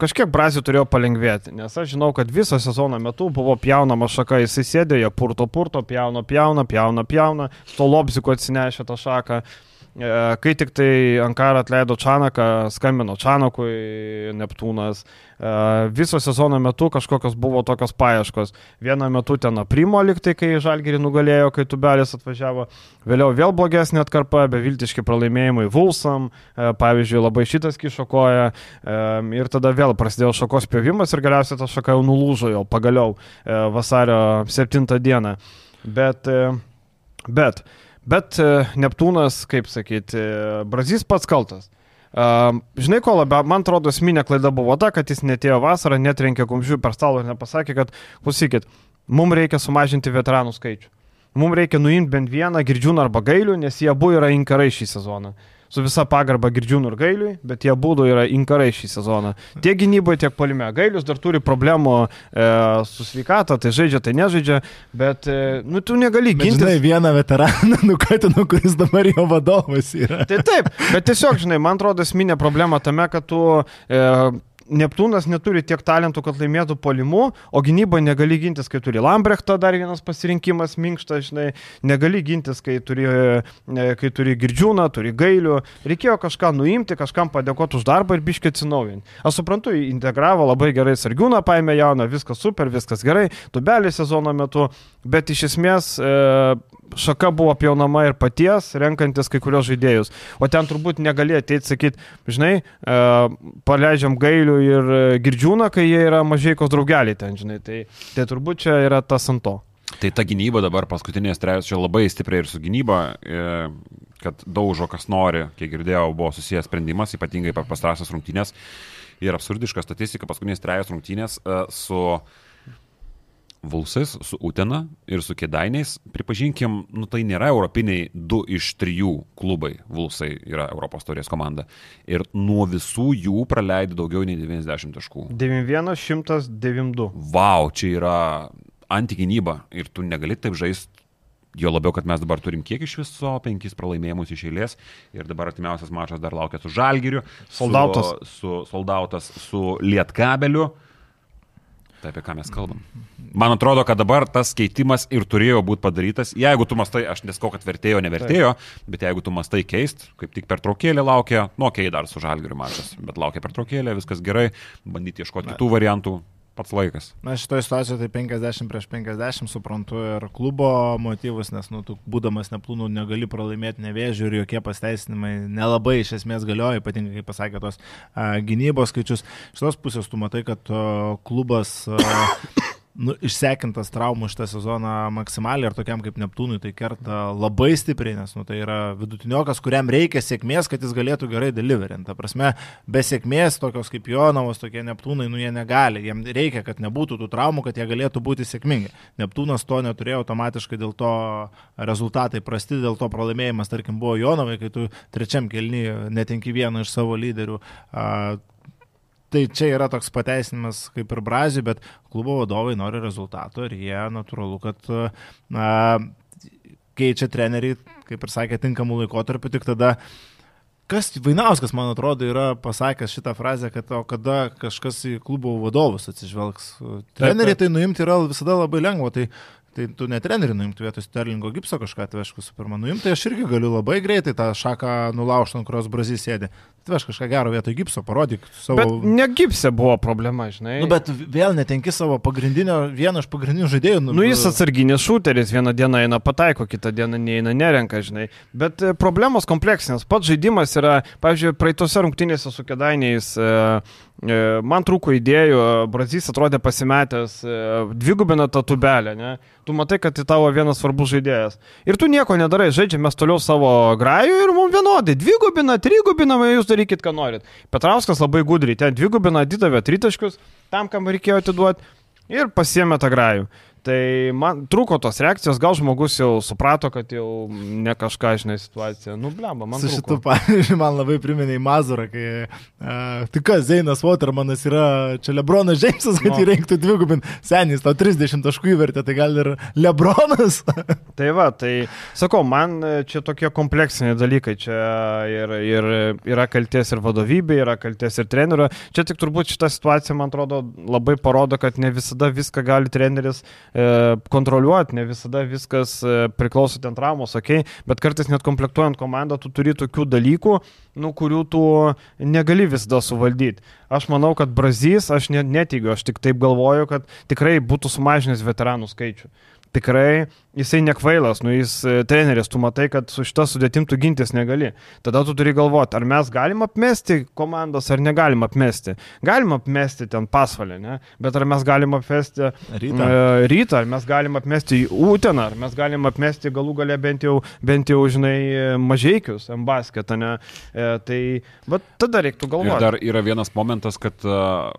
kažkiek Brazijų turėjo palengvėti, nes aš žinau, kad viso sezono metu buvo pjaunama šaka, jisai sėdė, jie purto purto, pjauna, pjauna, pjauna, pjauna, stolobziko atsinešė tą šaką. E, Kai tik tai Ankara atleido Čanaką, skambino Čanakui Neptūnas, e, viso sezono metu kažkokios buvo tokios paieškos. Vienu metu ten aprimo liktai, kai Žalgirį nugalėjo, kai Tubelis atvažiavo, vėliau vėl blogesnė atkarpa, beviltiški pralaimėjimai Vulsam, e, pavyzdžiui, labai šitas kišokoja ir tada vėl prasidėjo šakos pjovimas ir galiausiai ta šaka jau nulūžo jau pagaliau e, vasario 7 dieną. Bet, e, bet Bet e, Neptūnas, kaip sakyti, e, Brazys pats kaltas. Um, žinai, ko labiau, man atrodo, esminė klaida buvo ta, kad jis netėjo vasarą, netrenkė kumščių per stalą ir nepasakė, kad, klausykit, mums reikia sumažinti veteranų skaičių. Mums reikia nuimti bent vieną girdžiūną arba gailių, nes jie abu yra inkarai šį sezoną. Su visa pagarba girdžiūnų ir gailiui, bet jie būdų yra inkarai šį sezoną. Tiek gynyboje, tiek palime. Gailius dar turi problemų e, su sveikata, tai žaidžia, tai nežaidžia, bet, e, nu, tu negali ginti. žinai, vieną veteraną [LAUGHS] nukatinu, kuris dabar jo vadovas yra. Tai taip, bet tiesiog, žinai, man atrodo, esminė problema tame, kad tu e, Neptūnas neturi tiek talentų, kad laimėtų polimu, o gynyboje negali gintis, kai turi Lambrechtą, dar vienas pasirinkimas minkštas, žinai, negali gintis, kai turi, e, kai turi girdžiūną, turi gailių. Reikėjo kažką nuimti, kažkam padėkoti už darbą ir biškiai atsinaujinti. Aš suprantu, integravo labai gerai sargiūną, paėmė jauną, viskas super, viskas gerai, tubelį sezono metu, bet iš esmės e, šaka buvo pjaunama ir paties, renkantis kai kurios žaidėjus. O ten turbūt negalėjo ateiti sakyti, žinai, e, paleidžiam gailių ir e, girdžiūną, kai jie yra mažai kos draugeliai ten, žinai. Tai, tai turbūt čia yra tas ant to. Tai ta gynyba dabar paskutinės trejus čia labai stipriai ir su gynyba, e, kad daužo kas nori, kiek girdėjau, buvo susijęs sprendimas, ypatingai per pastarąsias rungtynės. ir absurdiška statistika paskutinės trejos rungtynės uh, su Vulsais, su Utena ir su Kedainiais. Pripažinkim, nu tai nėra europiniai du iš trijų klubai. Vulsai yra Europos torės komanda. Ir nuo visų jų praleidė daugiau nei 90 taškų. 91, 192. Vau, čia yra antigynyba ir tu negali taip žaisti. Jo labiau, kad mes dabar turim kiek iš viso, penkis pralaimėjimus iš eilės ir dabar artimiausias mačas dar laukia su Žalgiriu, Soldautas. su, su Soldautas, su Lietkabeliu. Tai apie ką mes kalbam. Man atrodo, kad dabar tas keitimas ir turėjo būti padarytas. Jeigu tu mastai, aš neskau, kad vertėjo, nevertėjo, bet jeigu tu mastai keist, kaip tik per traukėlę laukia, nu, okei, okay, dar su žalgiriu mačas, bet laukia per traukėlę, viskas gerai, bandyti ieškoti kitų variantų, pats laikas. Na, šitoje situacijoje tai 50 prieš 50 suprantu ir klubo motyvus, nes, nu, tu būdamas neplūnų negali pralaimėti nevėžių ir jokie pasteisinimai nelabai iš esmės galioja, ypatingai, kaip pasakė tos a, gynybos skaičius. Iš tos pusės tu matai, kad o, klubas a, nu, išsekintas traumų šitą sezoną maksimaliai ir tokiam kaip Neptūnui tai kerta labai stipriai, nes nu, tai yra vidutiniokas, kuriam reikia sėkmės, kad jis galėtų gerai deliverinti. Ta prasme, be sėkmės tokios kaip Jonavos, tokie Neptūnai, nu jie negali. Jiems reikia, kad nebūtų tų traumų, kad jie galėtų būti sėkmingi. Neptūnas to neturėjo automatiškai, dėl to rezultatai prasti, dėl to pralaimėjimas, tarkim, buvo Jonavai, kai tu trečiam kelny netenki vieną iš savo lyderių. A, Tai čia yra toks pateisinimas kaip ir Brazijai, bet klubo vadovai nori rezultato ir jie natūralu, kad na, keičia treneriai, kaip ir sakė, tinkamų laikotarpių, tik tada kas Vainauskas, man atrodo, yra pasakęs šitą frazę, kad o kada kažkas į klubo vadovus atsižvelgs. Treneriai tai nuimti yra visada labai lengva, tai Tai tu ne trenerių nuimti vietoj Sterlingo gipso kažką atvežk su pirma nuimti, aš irgi galiu labai greitai tą šaką nulaužti, ant kurios brazys sėdi. Atvežk kažką gero vietoj gipso, parodyk savo... Bet ne gipse buvo problema, žinai. Nu, bet vėl netenki savo pagrindinio, vieno iš pagrindinių žaidėjų. Nu, jis atsarginis šūteris, vieną dieną eina pataiko, kitą dieną neina nerenka, žinai. Bet e, problemos kompleksinės. Pats žaidimas yra, pavyzdžiui, praeitose rungtynėse su kedainiais. E, e, Man trūko idėjų, Brazys atrodė pasimetęs, e, dvigubina tą tubelę, ne? Tu matai, kad tai tavo vienas svarbus žaidėjas. Ir tu nieko nedarai, žaidžiame mes toliau savo grajų ir mums vienodai. Dvigubina, trigubina, jūs darykit, ką norit. Petrauskas labai gudriai, ten dvigubina, atidavė tritaškius, tam, kam reikėjo atiduoti ir pasiemė tą grajų. Tai man trūko tos reakcijos, gal žmogus jau suprato, kad jau ne kažką, žinai, situacija. Nu, blemba, man. Su šitu, pavyzdžiui, man labai priminė į Mazurą, kai uh, tik kas, Zeinas Watermanas yra čia Lebronas Džeimsas, kad No. jį reiktų dvigubin. Senys, tau 30 taškų įvertė, tai gal ir Lebronas. [LAUGHS] Tai va, tai sakau, man čia tokie kompleksiniai dalykai. Čia ir, ir yra kalties ir vadovybė, yra kalties ir trenerio. Čia tik turbūt šita situacija, man atrodo, labai parodo, kad ne visada viską gali treneris kontroliuoti, ne visada viskas e, priklauso ten traumos, ok, bet kartais net komplektuojant komandą, tu turi tokių dalykų, nu, kurių tu negali visada suvaldyti. Aš manau, kad Brazys, aš net neteigiu, aš tik taip galvoju, kad tikrai būtų sumažinęs veteranų skaičių tikrai jisai nekvailas, nu jis e, treneris, tu matai, kad su šita sudėtim tu gintis negali. Tada tu turi galvoti, ar mes galim apmesti komandos, ar negalim apmesti. Galim apmesti ten pasvalę, ne? Bet ar mes galim apmesti Rytą. e, rytą, ar mes galim apmesti Uteną, ar mes galim apmesti galų gale bent jau, bent jau žinai, mažiekius, ambasketą, ne? E, tai, bet tada reiktų Ir galvoti. dar yra vienas momentas, kad uh,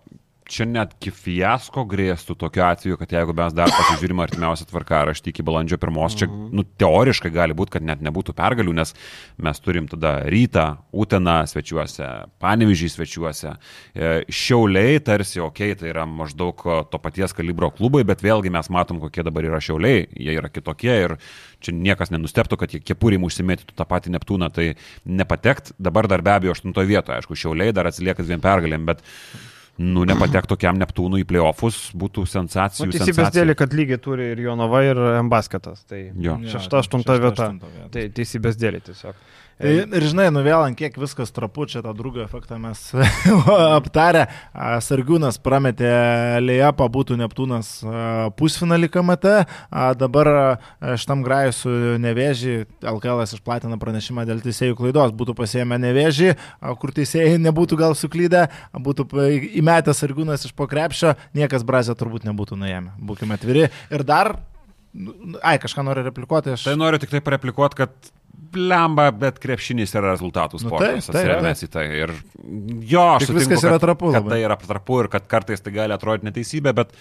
čia netgi fiasko grėstų tokiu atveju, kad jeigu mes dar pasižiūrime artimiausią tvarkaraštį iki balandžio pirmos, čia nu, teoriškai gali būti, kad net nebūtų pergalių, nes mes turim tada rytą, Uteną svečiuose, Panevižį svečiuose, e, Šiauliai tarsi, okei, okay, tai yra maždaug e, to paties kalibro klubai, bet vėlgi mes matom, kokie dabar yra Šiauliai, jie yra kitokie ir čia niekas nenusteptų, kad jie kepuriai užsimėtytų tą patį Neptūną, tai nepatekt, dabar dar be abejo aštuntoje vietoje, aišku, Šiauliai dar atsilieka dviem pergalėm, bet nu, nepatek tokiam Neptūnui į playoffs būtų sensacijų. Nu, teisybės dėlį, kad lygiai turi ir Jonava, ir Ambasketas. Tai Jo. šešta, aštunta vieta. Tai teisybės dėlį tiesiog. Tai, ir žinai, nu vėl ant kiek viskas trapu, čia tą drugą efektą mes [LAUGHS] aptarę. Sargiūnas prametė Lėjapą, būtų Neptūnas a, pusfinalį KMT, a, dabar šitam grajui su Nevėžį, LKL išplatina pranešimą dėl teisėjų klaidos, būtų pasiemę Nevėžį, a, kur teisėjai nebūtų gal suklydę, būtų pa- įmetę Sargiūnas iš pokrepšio, niekas Brazė turbūt nebūtų nuėmę, būkime atviri. Ir dar, nu, ai, kažką noriu replikuoti, aš... Tai noriu tik tai pareplikuoti, kad blemba, bet krepšinis yra rezultatų Nu, sportas. taip, taip, atsiremęs į tai. Ir jo, aš Tik sutinku, viskas yra kad- trapu Kad labai. tai yra trapu ir kad kartais tai gali atrodyti neteisybė, bet,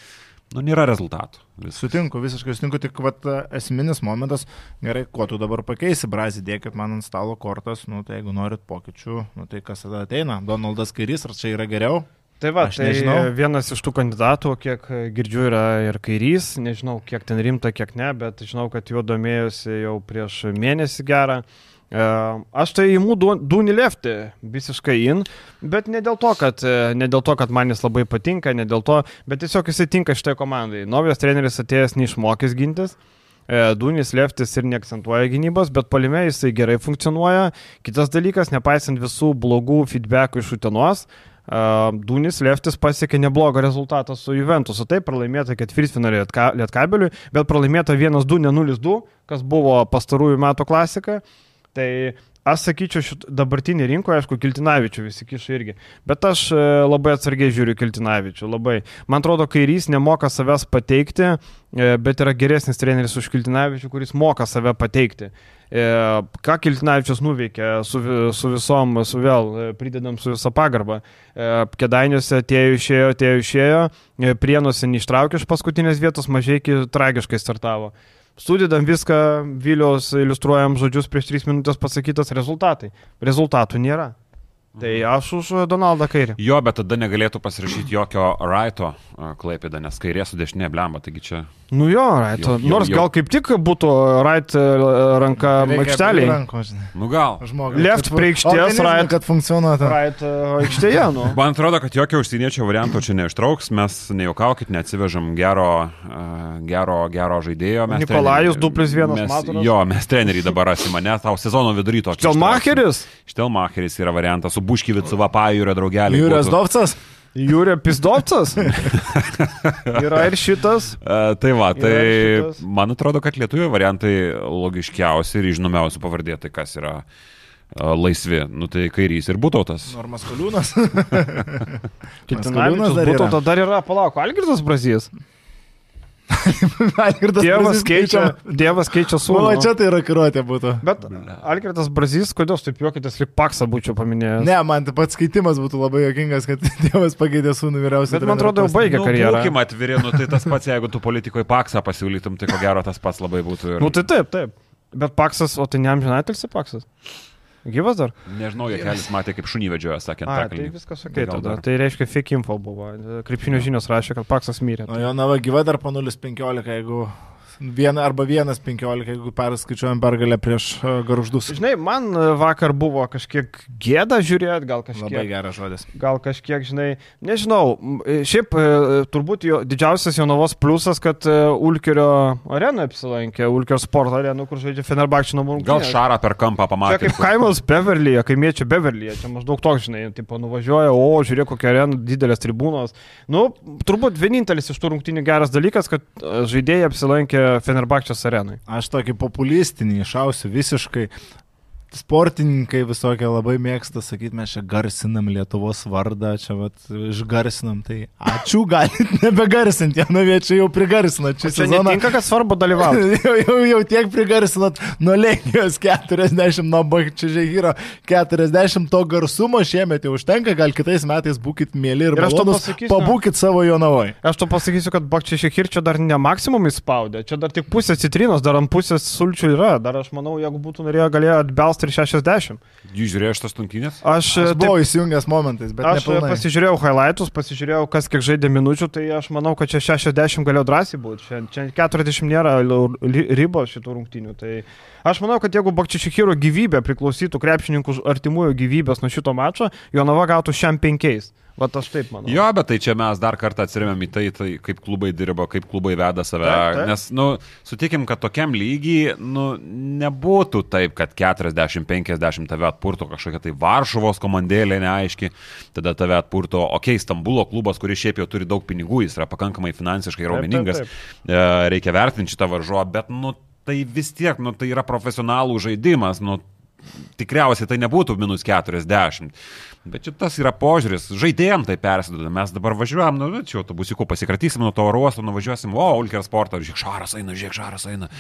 nu, nėra rezultatų. Vis. Sutinku, visiškai sutinku, tik vat, esminis momentas, gerai, kuo tu dabar pakeisi, brazį, dėkit man ant stalo kortas, nu tai jeigu norit pokyčių, nu tai kas tada ateina, Donaldas Kairys, ar čia yra geriau? Tai va, Aš tai nežinau. vienas iš tų kandidatų, kiek girdžiu, yra ir kairys, nežinau, kiek ten rimta, kiek ne, bet žinau, kad juo domėjosi jau prieš mėnesį gerą. E, Aš tai įimu Dūnį Lefti visiškai in, bet ne dėl, to, kad, e, ne dėl to, kad man jis labai patinka, ne dėl to, bet tiesiog jisai tinka šitai komandai. Naujas treneris atėjęs neišmokęs gintis. E, Dūnis Leftis ir neakcentuoja gynybos, bet palime jisai gerai funkcionuoja. Kitas dalykas, nepaisant visų blogų feedbackų iš Utenos, Uh, Dūnis Leftis pasiekė neblogą rezultatą su Juventusu. Taip, pralaimėta ketvirtfinalį Lietka- Lietkabeliui, bet pralaimėta 1-2, ne 0-2, kas buvo pastarųjų metų klasika. Tai aš sakyčiau, šit, dabartinį rinkoje, aišku, Kiltinavičių visi kiša irgi. Bet aš e, labai atsargiai žiūriu Kiltinavičių. Labai. Man atrodo, kairys nemoka savęs pateikti, e, bet yra geresnis treneris už Kiltinavičių, kuris moka save pateikti. E, ką Kiltinavičius nuveikė su, su visom, su vėl e, pridedam su visą pagarbą. E, Kedainiuose atėjo išėjo, atėjo išėjo, prienuose neištraukė iš paskutinės vietos, mažai iki tragiškai startavo. Sudedam viską, Viliaus iliustruojam žodžius prieš 3 minutės pasakytas rezultatai. Rezultatų nėra. Tai aš už Donaldą Kairį. Jo, bet tada negalėtų pasirašyti jokio Raito klaipėda, nes kairė su dešinė blemba, taigi čia... Nu jo, right. Jau- jau- Nors jau. gal kaip tik būtų right e, ranka žinai. Nu gal. Žmogui. Left prie aikštės, right. Kad funkcionuotų. Right e, aikštėje, nu. Man atrodo, kad jokio užsieniečio varianto čia neištrauks, mes nejuokaukit, neatsivežam gero, gero, gero žaidėjo. Mes Nikolajus treneriai- du plius vienas mes- Maturas. Jo, mes treneriai dabar rasime, ne, tau sezono vidury tokį. Stelmacheris, Štelmacheris yra variantas, su Buškivicu Vapajūrio draugelį. Jūrijos Dovcas. Jūrė Pisdovcas. [LAUGHS] Yra ir šitas. Uh, tai va, tai man atrodo, kad lietuvių variantai logiškiausi ir žinomiausi pavardė, tai kas yra uh, laisvi. Nu tai kairys ir būtautas. Normas [LAUGHS] Kaliūnas. Kitinavičius dar būtų, yra. tada dar yra, palauk, Algirdas Brazijas. [LAUGHS] Algirdas Dievas keičia. Dievas keičia O, sūnų. čia tai yra kiruotė būtų. Bet Algirdas Brazys, kodėl taip juokitės, lyg paksą būčiau paminėjęs. Ne, man taip pat skaitimas būtų labai jokingas, kad [LAUGHS] Dievas pakeitė sūnų vyriausiai. Bet man atrodo, jau baigė karjerą. Būkim atviri, nu tai tas pats, jeigu tu politikoje paksą pasiūlytum, tai ko gero tas pats labai būtų. Ir... Nu tai taip, taip. Bet paksas, o tai ne amžinatelsi paksas. Gyvas dar? Nežinau, jie kelis matė, kaip šunį vedžioja, sakė, A, tai viskas ok tada. Tai reiškia fake info buvo. Krepšinio žinios rašė, kad paksas mirė. O jo nava gyva dar po 0,15, jeigu Viena, arba 1,15, jeigu perskaičiuojam pergalę prieš uh, garždus. Žinai, man e, vakar buvo kažkiek gėda žiūrėti, gal Labai kažkiek. geras žodis. Gal kažkiek, žinai, nežinau, e, šiaip e, turbūt jo, didžiausias Jonavos pliusas, kad e, Ulkerio arena apsilankė, Ulkerio sporto arena, kur žaidžia Fenerbakčio namų. Gal šarą per kampą Čia pamatė. kaip kaimas Beverlyje, kaimiečio Beverlyje, čia maždaug toks, žinai, tipo nuvažiuoja, o žiūrėk kokia arena, didelės tribūnos. Nu, turbūt vienintelis iš tų rungtynių geras dalykas, kad e, žaidėjai apsilankė Fenerbakčios arenai. Aš tokį populistinį išausiu visiškai. Sportininkai visokie labai mėgsta sakyti, mes čia garsinam Lietuvos vardą, čia vat, išgarsinam, tai ačiū, [LAUGHS] galit nebegarsinti, Janaviečiai jau prigarsino čia Čia sezoną. netinka, kad svarbu dalyvauti. [LAUGHS] jau, jau, jau tiek prigarsinat nuo Lenkijos 40, nuo Bakčiažyro 40, to garsumo šiemet jau užtenka, gal kitais metais būkit mėly ir, Ir malonus, pabūkit savo Jonavoje. Aš to pasakysiu, kad Bakčiai Šekirčio dar ne maksimum įspaudė, čia dar tik pusė citrinos, dar ant pusės sulčių yra, dar aš manau, jeigu būtų norėję, galėjo atbelsti ir 60. Jūs žiūrėjote šitas tunkinės? Aš, Aš taip, buvau įsijungęs momentais, bet aš nepilnai. pasižiūrėjau highlightus, pasižiūrėjau, kas kiek žaidė minučių, tai aš manau, kad čia 60 galėjo drąsiai būti, čia, čia 40 nėra ribos šitų rungtynių. Tai aš manau, kad jeigu Bakčišikiro gyvybė priklausytų krepšininkų artimųjų gyvybės nuo šito mačo, Jonava gautų šiam penkiais. Vat aš taip manau. Jo, bet tai čia mes dar kartą atsiriamėm į tai, tai kaip klubai dirba, kaip klubai veda save. Taip, taip. Nes, nu, sutikim, kad tokiam lygiai, nu, nebūtų taip, kad 40-50 tave atpurto kažkokia tai Varšuvos komandėlė neaiški, tada tave atpurto, okei, okay, Stambulo klubas, kuris šiaip jau turi daug pinigų, jis yra pakankamai finansiškai raumeningas. E, reikia vertinti šitą varžovą, bet, nu, tai vis tiek, nu, tai yra profesionalų žaidimas, nu, tikriausiai tai nebūtų minus 40. Bet čia tas yra požiūris, žaidėjim tai persiduoda. Mes dabar važiuojam, nu, čia autobusiku pasikratysim nuo to oro uosto, nuvažiuosim, o, Ulker sportą, žiūrėk, šaras eina, žiūrėk, šaras eina.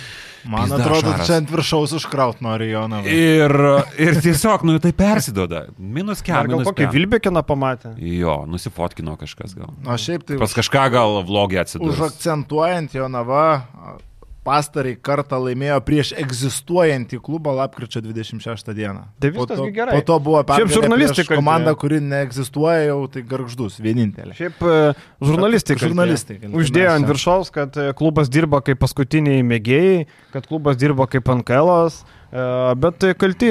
Man Pizda atrodo, šaras. čia ant viršaus užkraut nori Joną. Ir, ir tiesiog, nu, tai persiduoda. Minus 4. gal kokį. Vilbekiną pamatė? Jo, nusifotkino kažkas gal. O šiaip tai Pas kažką gal vlogį atsidūrė. užakcentuojant Jonava, pastarai kartą laimėjo prieš egzistuojantį klubą lapkričio 26 dieną. Tai po viskas to, gerai. Po to buvo pergalė žurnalistai kalbėjo. kuri neegzistuoja jau, tai garždus, vienintelė. Šiaip e, žurnalistai. Žurnalistai Uždėjo ant viršaus, kad e, klubas dirba kaip paskutiniai mėgėjai, kad klubas dirba kaip NKL'as. E, Bet e, kalti,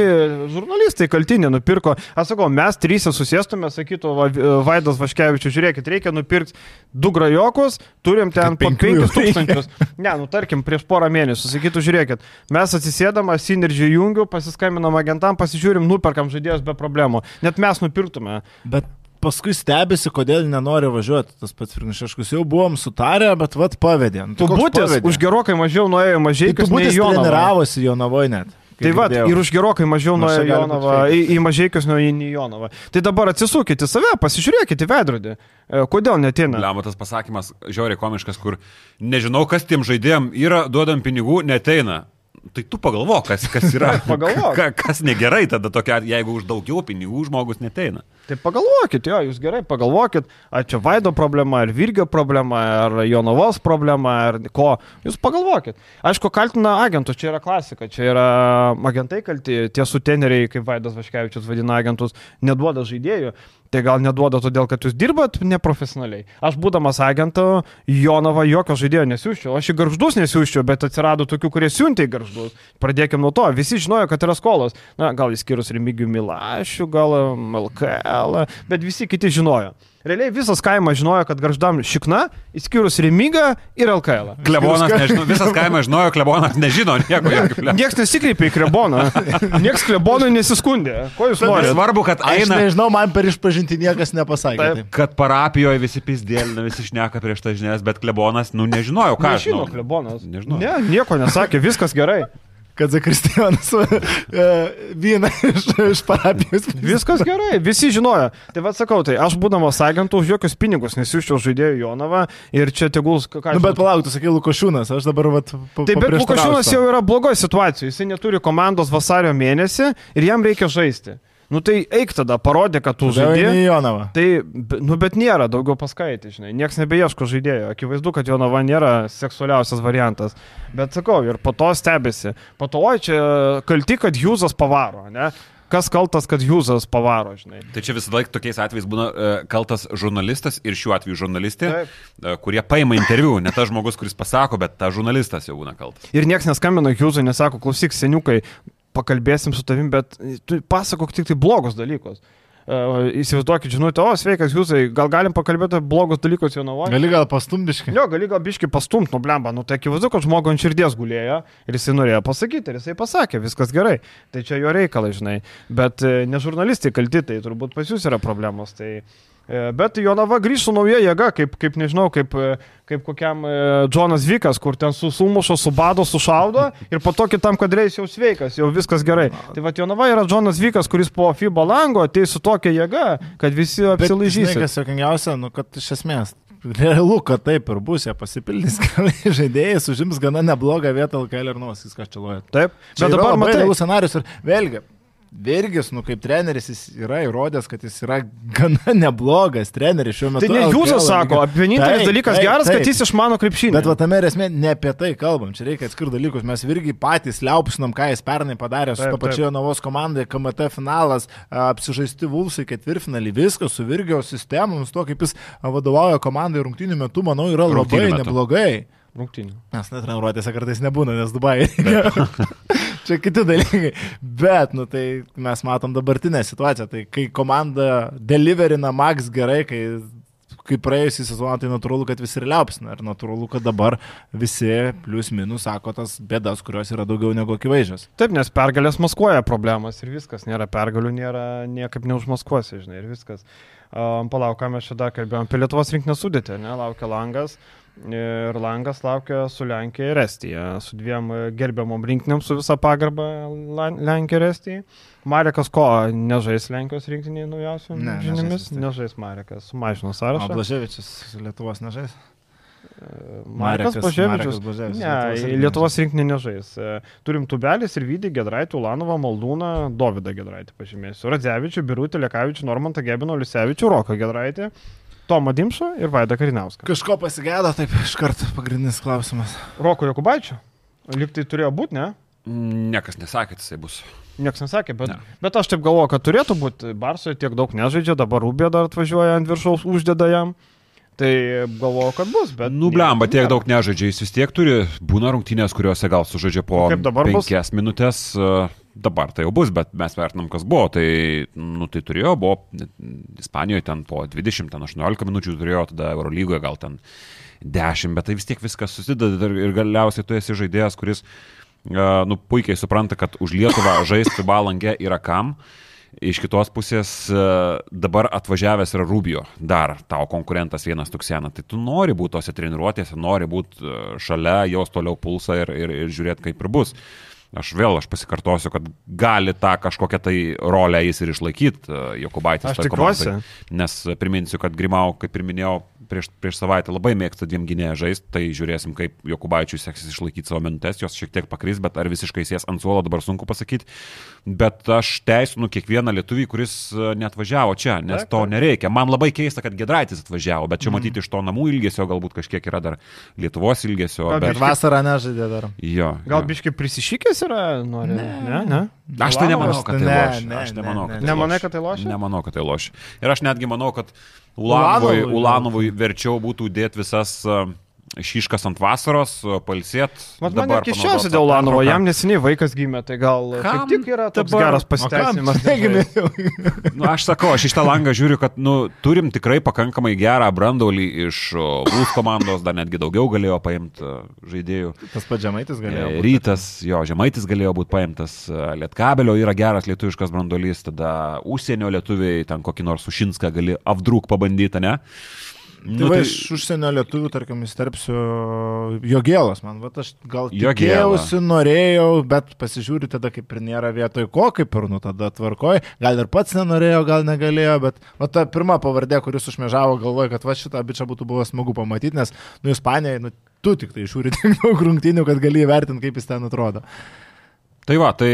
žurnalistai kalti nenupirko. Aš sakau, mes trys susėstume, sakytų Va- Vaidas Vaškevičius, žiūrėkit, reikia nupirkti du grajokus, turim ten po penkių jau 5000. Ne, nu tarkim, prieš porą mėnesių, sakytų, žiūrėkit, mes atsisėdam, Synergy jungiu, pasiskambinam agentam, pasižiūrim, nuperkam žaidėjus be problemų. Net mes nupirktume. Bet paskui stebisi, kodėl nenori važiuoti. Tas pats Firnišeškus jau buvom sutarę, bet vad pavedė. Nu, tai Tu pavedė? už gerokai mažiau nuėjo mažai, Tai tu būtis treniravosi Jonavoje net. Tai va, ir už gerokai mažiau būt Jonava, į, į mažiekius nuėjo į Jonavą. Tai dabar atsisukite save, pasižiūrėkite į veidrodį. E, Kodėl netina? Liamo tas pasakymas žiauriai komiškas, kur nežinau, kas tiem žaidėjim yra, duodam pinigų, neteina. Tai tu pagalvok, kas, kas yra. [LAUGHS] Pagalvok. Ka, kas negerai tada tokia, jeigu už daugiau pinigų žmogus neteina. Tai pagalvokit, jo, jūs gerai pagalvokit, ar čia Vaido problema, ar Virgio problema, ar Jonavos problema, ar ko. Jūs pagalvokit. Aišku, kaltina agentus, čia yra klasika, čia yra agentai kalti, tie suteneriai, kaip Vaidas Vaškevičius vadina agentus, neduoda žaidėjų. Tai gal neduoda todėl, kad jūs dirbat neprofesionaliai. Aš būdamas agentu, Jonava jokio žaidėjo nesiūščiau. Aš į garždus nesiūščiau, bet atsirado tokių, kurie siuntė į garždus. Pradėkime nuo to. Visi žinojo, kad yra skolos. Na, gal įskyrus Remigių Milašių, gal um, LKL, bet visi kiti žinojo. Realiai visas kaimas žinojo, kad garždam šikna, įskyrus Remigą ir LKL. Klebonas, nežinau, visas kaimas žinojo, klebonas nežino nieko. [LAUGHS] Niekas nesikreipė į kleboną. Niekas klebonui nesiskundė. Ko jūs norite? Svarbu, kad Aš eina. nežinau, man per išpažinti niekas nepasakė. Taip. Taip. Kad parapijoje visi pizdėlina, visi šneka prieš tas žinias, bet klebonas, nu nežinojo, ką. aš Nežino, žinau. klebonas. Nežinau. Ne, nieko nesakė, viskas gerai. Kad Zakristijonas [LAUGHS] e, vyną iš, iš parapijos. Viskas gerai, visi žinojo. Tai vad sakau, tai aš būdamas agentų už jokius pinigus nesiūščiau žaidėjų Jonavą ir čia tegul... ką Nu, bet palauk, tu sakai Lukošiūnas, aš dabar pa, Taip, bet tau. jau yra blogoje situacijoje, jisai neturi komandos vasario mėnesį ir jam reikia žaisti. Nu tai eik tada, parodė, kad tu Tada žaidži. į Jonavą. Tai, nu bet nėra daugiau paskaityti, žinai, niekas nebeieško žaidėjo. Akivaizdu, kad Jonava nėra seksualiausias variantas. Bet sakau, ir po to stebisi. Po to, oi, čia kalti, kad Jūzas pavaro, ne? Kas kaltas, kad Jūzas pavaro, žinai. Tai čia visada tokiais atvejais būna e, kaltas žurnalistas ir šiuo atveju žurnalistė, Taip. e, kurie paima interviu, ne tas žmogus, kuris pasako, bet tas žurnalistas jau būna kaltas. Ir niekas neskambina Jūzui, nesako, klausyk, seniukai, pakalbėsim su tavim, bet tu pasakok tik tai blogus dalykus. Uh, įsivaizduokit, žinutę, o sveikas Jūzai, gal galim pakalbėti blogus dalykus Jonavoje? Gali gal pastumdiškai. Jo, gali gal biški pastumt, nu blemba, nu tai akivaizdu, kad žmogus ant širdies gulėjo ir jisai norėjo pasakyti ir jisai pasakė, viskas gerai. Tai čia jo reikalas, žinai. Bet e, ne žurnalistai kalti, tai turbūt pas jūs yra problemos. Tai, e, bet Jonava grįž su nauja jėga, kaip, kaip nežinau, kaip, e, kaip kokiam e, Džonas Vikas, kur ten su sumušo, subado, sušaudo ir po to kitam kadreis jau sveikas, jau viskas gerai. Tai va Jonava yra Džonas Vikas, kuris po FIBA lango ateis su tokia jėga, kad visi apsilaižys. kas jokingiausia, nu, kad iš esmės. Realu, kad taip ir bus, jie pasipildys, [LAUGHS] kad žaidėjai užims gana neblogą vietą LKL ir nuosys, ką čia loja. Taip, Čia bet dabar realus scenarius ir vėlgi. Virgis, nu kaip treneris, jis yra įrodęs, kad jis yra gana [LAUGHS] neblogas treneris šiuo metu. Tai ne jūsas sako, vienintelis Taip, dalykas taip, geras, taip. kad jis išmano krepšinį. Bet va tame ir esmė, ne apie tai kalbam, čia reikia atskirti dalykus. Mes irgi patys liaupsinom, ką jis pernai padarė su to pačioje Novos komandai, KMT finalas, apsižaisti Vulsai ketvirtfinalį, viskas su Virgio sistemomis, to kaip jis vadovauja komandai rungtynių metu, manau, yra labai neblogai. Rungtynių. Mes net treniruotėse kartais nebūna, nes Dubai. [LAUGHS] [LAUGHS] Čia kiti dalykai. Bet, nu tai mes matom dabartinę situaciją. Tai kai komanda deliverina Max gerai, kai, kai praėjusį sezoną, tai natūralu, kad visi ir liaupsina. Ir natūralu, kad dabar visi plius minus sako tas bėdas, kurios yra daugiau negu akivaizdžios. Taip, nes pergalės maskuoja problemas ir viskas. Nėra pergalių, nėra niekaip neužmaskuosi, žinai, ir viskas. Um, palauk, ką mes čia dar kalbėjom. Apie Lietuvos rinkinę sudėtį, ne, laukia langas. Ir Langas laukia su Lenkija ir Estija, su dviem e, gerbiamom rinktinėm, su visa pagarba Lenkija ir Estija. Marekas ko nežais Lenkijos rinktiniai naujausiam Ne, nežais žiniomis? tiek. Nežais Marekas, sumažino O sąrašą. Blaževičius Lietuvos nežais? Marekas Marekas- Blaževičius, Ne, Lietuvos rinktinė nežais. E, Turim Tubelis ir Vydį, Gedraitį, Ulanovą, Maldūną, Dovydą Gedraitį pažymėsiu. Radzevičių, Birutį, Lekavičių, Normantą Gebino, Lisevičių, Roką Gedraitį, Tomą Dimšą ir Vaidą Karinauską. Kažko pasigėdo, taip iš karto pagrindinis klausimas. Roko Jokubaičio. Liktai turėjo būti, ne? Niekas nesakė, kad jisai bus. Niekas nesakė, bet, Ne. bet aš taip galvoju, kad turėtų būti. Barsoje tiek daug nežaidžia, dabar Rubė dar atvažiuoja ant viršaus, uždeda jam. Tai galvoju, kad bus, bet... Nublemba, tiek nėra. daug nežaidžia, jis vis tiek turi, būna rungtynės, kuriuose gal sužaidžia po O kaip dabar bus? penkias minutės, e, dabar tai jau bus, bet mes vertinam, kas buvo, tai, nu, tai turėjo, buvo Ispanijoje ten po 20, ten 18 minučių turėjo, tada Eurolygoje gal ten 10, bet tai vis tiek viskas susideda ir, galiausiai tu esi žaidėjas, kuris, nu, puikiai supranta, kad už Lietuvą [COUGHS] žaisti balangę yra kam. Iš kitos pusės dabar atvažiavęs yra Rubio, dar tavo konkurentas vienas tuksena. Tai tu nori būti tose treniruotėse, nori būti šalia, jos toliau pulsą ir, ir, ir žiūrėti, kaip ir bus. Aš vėl, aš pasikartosiu, kad gali tą kažkokią tai rolę jis ir išlaikyti, Jokubaitis. Aš tikiuosi. Nes e, priminsiu, kad Grimau, kaip ir minėjau, prieš, prieš savaitę labai mėgsta dviem gynėją žaisti, tai žiūrėsim, kaip Jokubaičiui seksis išlaikyti savo minutės, jos šiek tiek pakris, bet ar visiškai sės ant suolo dabar sunku pasakyti. Bet aš teisinu kiekvieną lietuvį, kuris e, neatvažiavo čia, nes to nereikia. Man labai keista, kad Gedraitis atvažiavo, bet čia matyti iš to namų ilgesio, galbūt kažkiek yra dar Lietuvos ilgesio. Gal Bet... Bet vasarą nežaidė dar. Jo, Gal jo. biški prisišykęs yra? Nori? Ne, ne. ne? Aš tai nemanau, kad tai ne, lošia. ne, Aš ne, nemanau, ne. kad tai Nemanai, lošia. kad tai lošia? Nemanau, kad tai lošia. Ir aš netgi manau, kad Ulanovui, Ulanovui, Ulanovui verčiau būtų dėti visas uh, šiškas ant vasaros, palsėt. Mat man keisčiausia dėl Lanovo, jam neseniai vaikas gimė, tai gal Kam kaip tik yra toks dabar- geras jau. Nu, aš sakau, aš iš tą langą žiūriu, kad nu, turim tikrai pakankamai gerą brandolį iš Blues komandos, dar netgi daugiau galėjo paimti uh, žaidėjų. Tas pats žemaitis galėjo. E, būt. Rytas, jo, Žemaitis galėjo būti paimtas, e, Lietkabelio yra geras lietuviškas brandolys, tada užsienio lietuviai, ten kokį nors Sušinską gali avdruk pabandyti, ne? Tai va, iš užsienio lietuvių, tarkim, įsterpsiu Jogėlas, man, va, aš gal Jogėla. tikėjausi, norėjau, bet pasižiūriu tada, kaip ir nėra vietoj ko, kaip ir, nu, tada tvarkoj, gal ir pats nenorėjo, gal negalėjo, bet, va, ta pirma pavardė, kuris užmežavo, galvoju, kad va šitą bičią būtų buvo smagu pamatyti, nes, nu, Ispanijai, nu, tu tik tai žiūri tiek [LAUGHS] daug rungtynių, kad gali įvertinti, kaip jis ten atrodo. Tai va, tai,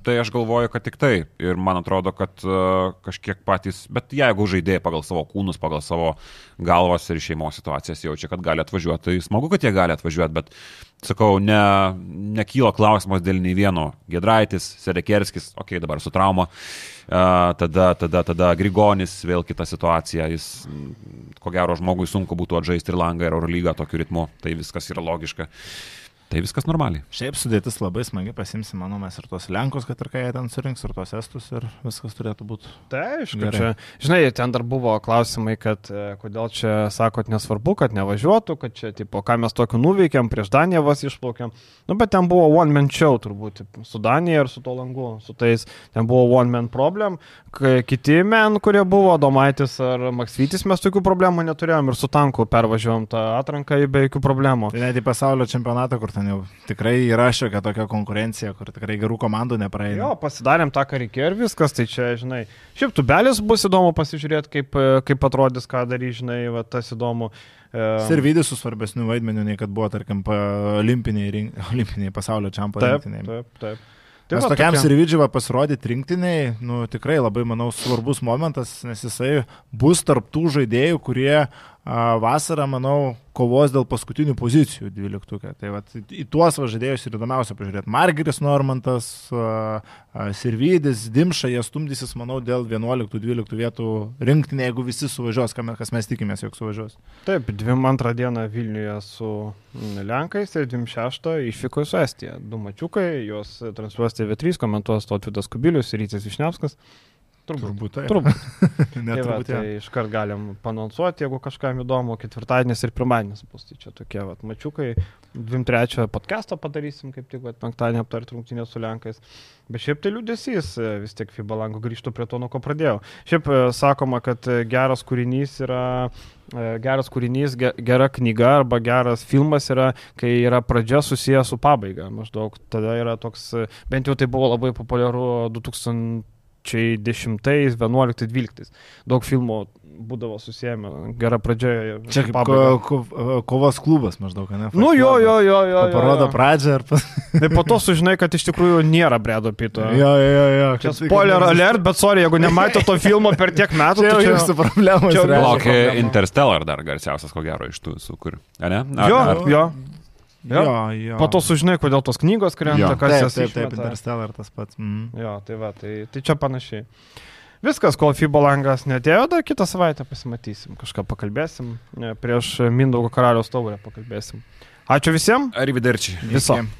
tai aš galvoju, kad tik tai. Ir man atrodo, kad uh, kažkiek patys, bet jeigu žaidėjai pagal savo kūnus, pagal savo galvas ir šeimos situacijas jaučia, kad gali atvažiuoti, tai smagu, kad jie gali atvažiuoti, bet sakau, ne, nekyla klausimas dėl nei vieno. Gedraitis, Sedekerskis, okei, okay, dabar su trauma. Uh, tada, tada, tada Grigonis, vėl kita situacija. Jis, ko gero, žmogui sunku būtų atžaisti ir langą, ir Eurolygą tokiu ritmu. Tai viskas yra logiška. Tai viskas normaliai. Šiaip sudėtis labai smagi, pasimsi, manau, mes ir tos Lenkus, kad ir ką jie ten surinks, ir tos Estus, ir viskas turėtų būti. Tai aišku, Gerai. čia, žinai, ten dar buvo klausimai, kad e, kodėl čia sakot nesvarbu, kad nevažiuotų, kad čia, tipo, ką mes tokiu nuveikėm, prieš Daniją vas išplaukėm. Nu, bet ten buvo one man show turbūt, su Danija ir su to langu, su tais, ten buvo one man problem, kai kiti men, kurie buvo, Domaitis ar Maksvytis, mes tokių problemų neturėjom ir su tanku pervažiavom tą atranką į be jokių problemų. Tai net į pasaulio čempionatą, kur ten jau tikrai yra šiokia tokia konkurencija, kur tikrai gerų komandų nepraeina. Jo, pasidarėm tą, ką reikėjo ir viskas, tai čia, žinai, šiaip tubelis bus įdomu pasižiūrėti, kaip, e, kaip atrodys, ką darys, žinai, va, tas įdomu. E, Servidis su svarbesniu vaidmeniu, nei kad buvo, tarkim, olimpiniai, rink- [LAUGHS] olimpiniai pasaulio čempionai. Taip, taip, taip. Nes va, tokiam tokia- Sirvidžiui pasirodyti rinktiniai, nu tikrai labai, manau, svarbus momentas, nes jisai bus tarptų žaidėjų, kurie a, vasarą, manau, kovos dėl paskutinių pozicijų dvyliktukė. Tai va, į tuos va žaidėjus ir įdomiausia pažiūrėti. Margeris Normantas, Sirvidis, Dimša, jie stumdysis, manau, dėl 11-12 vietų rinktinė, jeigu visi suvažiuos, kas mes tikimės, jog suvažiuos. Taip, 22 dieną Vilniuje su Lenkais ir 26 išvyko su Estija. Du mačiukai, juos transliuos TV3, komentuos Totvidas Kubilius ir Rytis Višniavskas. Turbūt. Turbūt taip. Turbūt. [LAUGHS] Net Tai, va, turbūt, tai jo. iškart galim panonsuoti, jeigu kažkam įdomu, ketvirtadienis ir pirmadienis bus. Tai čia tokie vat, mačiukai. 23 podcastą padarysim, kaip tik vat, penktadienį aptarti rungtynės su Lenkais. Bet šiaip tai liūdėsys, e, vis tiek FIBA lango grįžtų prie to, nuo ko pradėjau. Šiaip e, sakoma, kad e, geras kūrinys yra, geras kūrinys, ge- gera knyga arba geras filmas yra, kai yra pradžia susijęs su pabaiga. Maždaug tada yra toks, bent jau tai buvo labai populiaru 2010, 11, 12. Daug filmų būdavo susijęmi, gera pradžia. Čia kaip ko, ko, kovos klubas maždaug, ne? Nu jo, jo, jo, jo. jo, Parodo jo. pradžią ir pas... Tai po to sužinai, kad iš tikrųjų nėra Bredo Pito. Jo, jo, jo, jo. Čia spoiler kad- alert, bet sorry, jeigu nematėte to filmo per tiek metų, [LAUGHS] Čia jau tai jūsų problemos. čia Laukia problema. Interstellar dar garsiausias, ko gero, iš tų visų, kur. A, ne? Ar, Jo, ar, jo. Jo, jo. Po to sužinai, kodėl tos knygos krenta, Jo. kas Taip, jas taip, taip, išmeta. Interstellar tas pats. Mm. Jo, tai va, tai, tai čia panašiai. Viskas, kol FIBA langas netėjo, dar kitą savaitę pasimatysim, kažką pakalbėsim, prieš Mindaugo karaliaus taurę pakalbėsim. Ačiū visiems, Arrivederci. viso. Iki.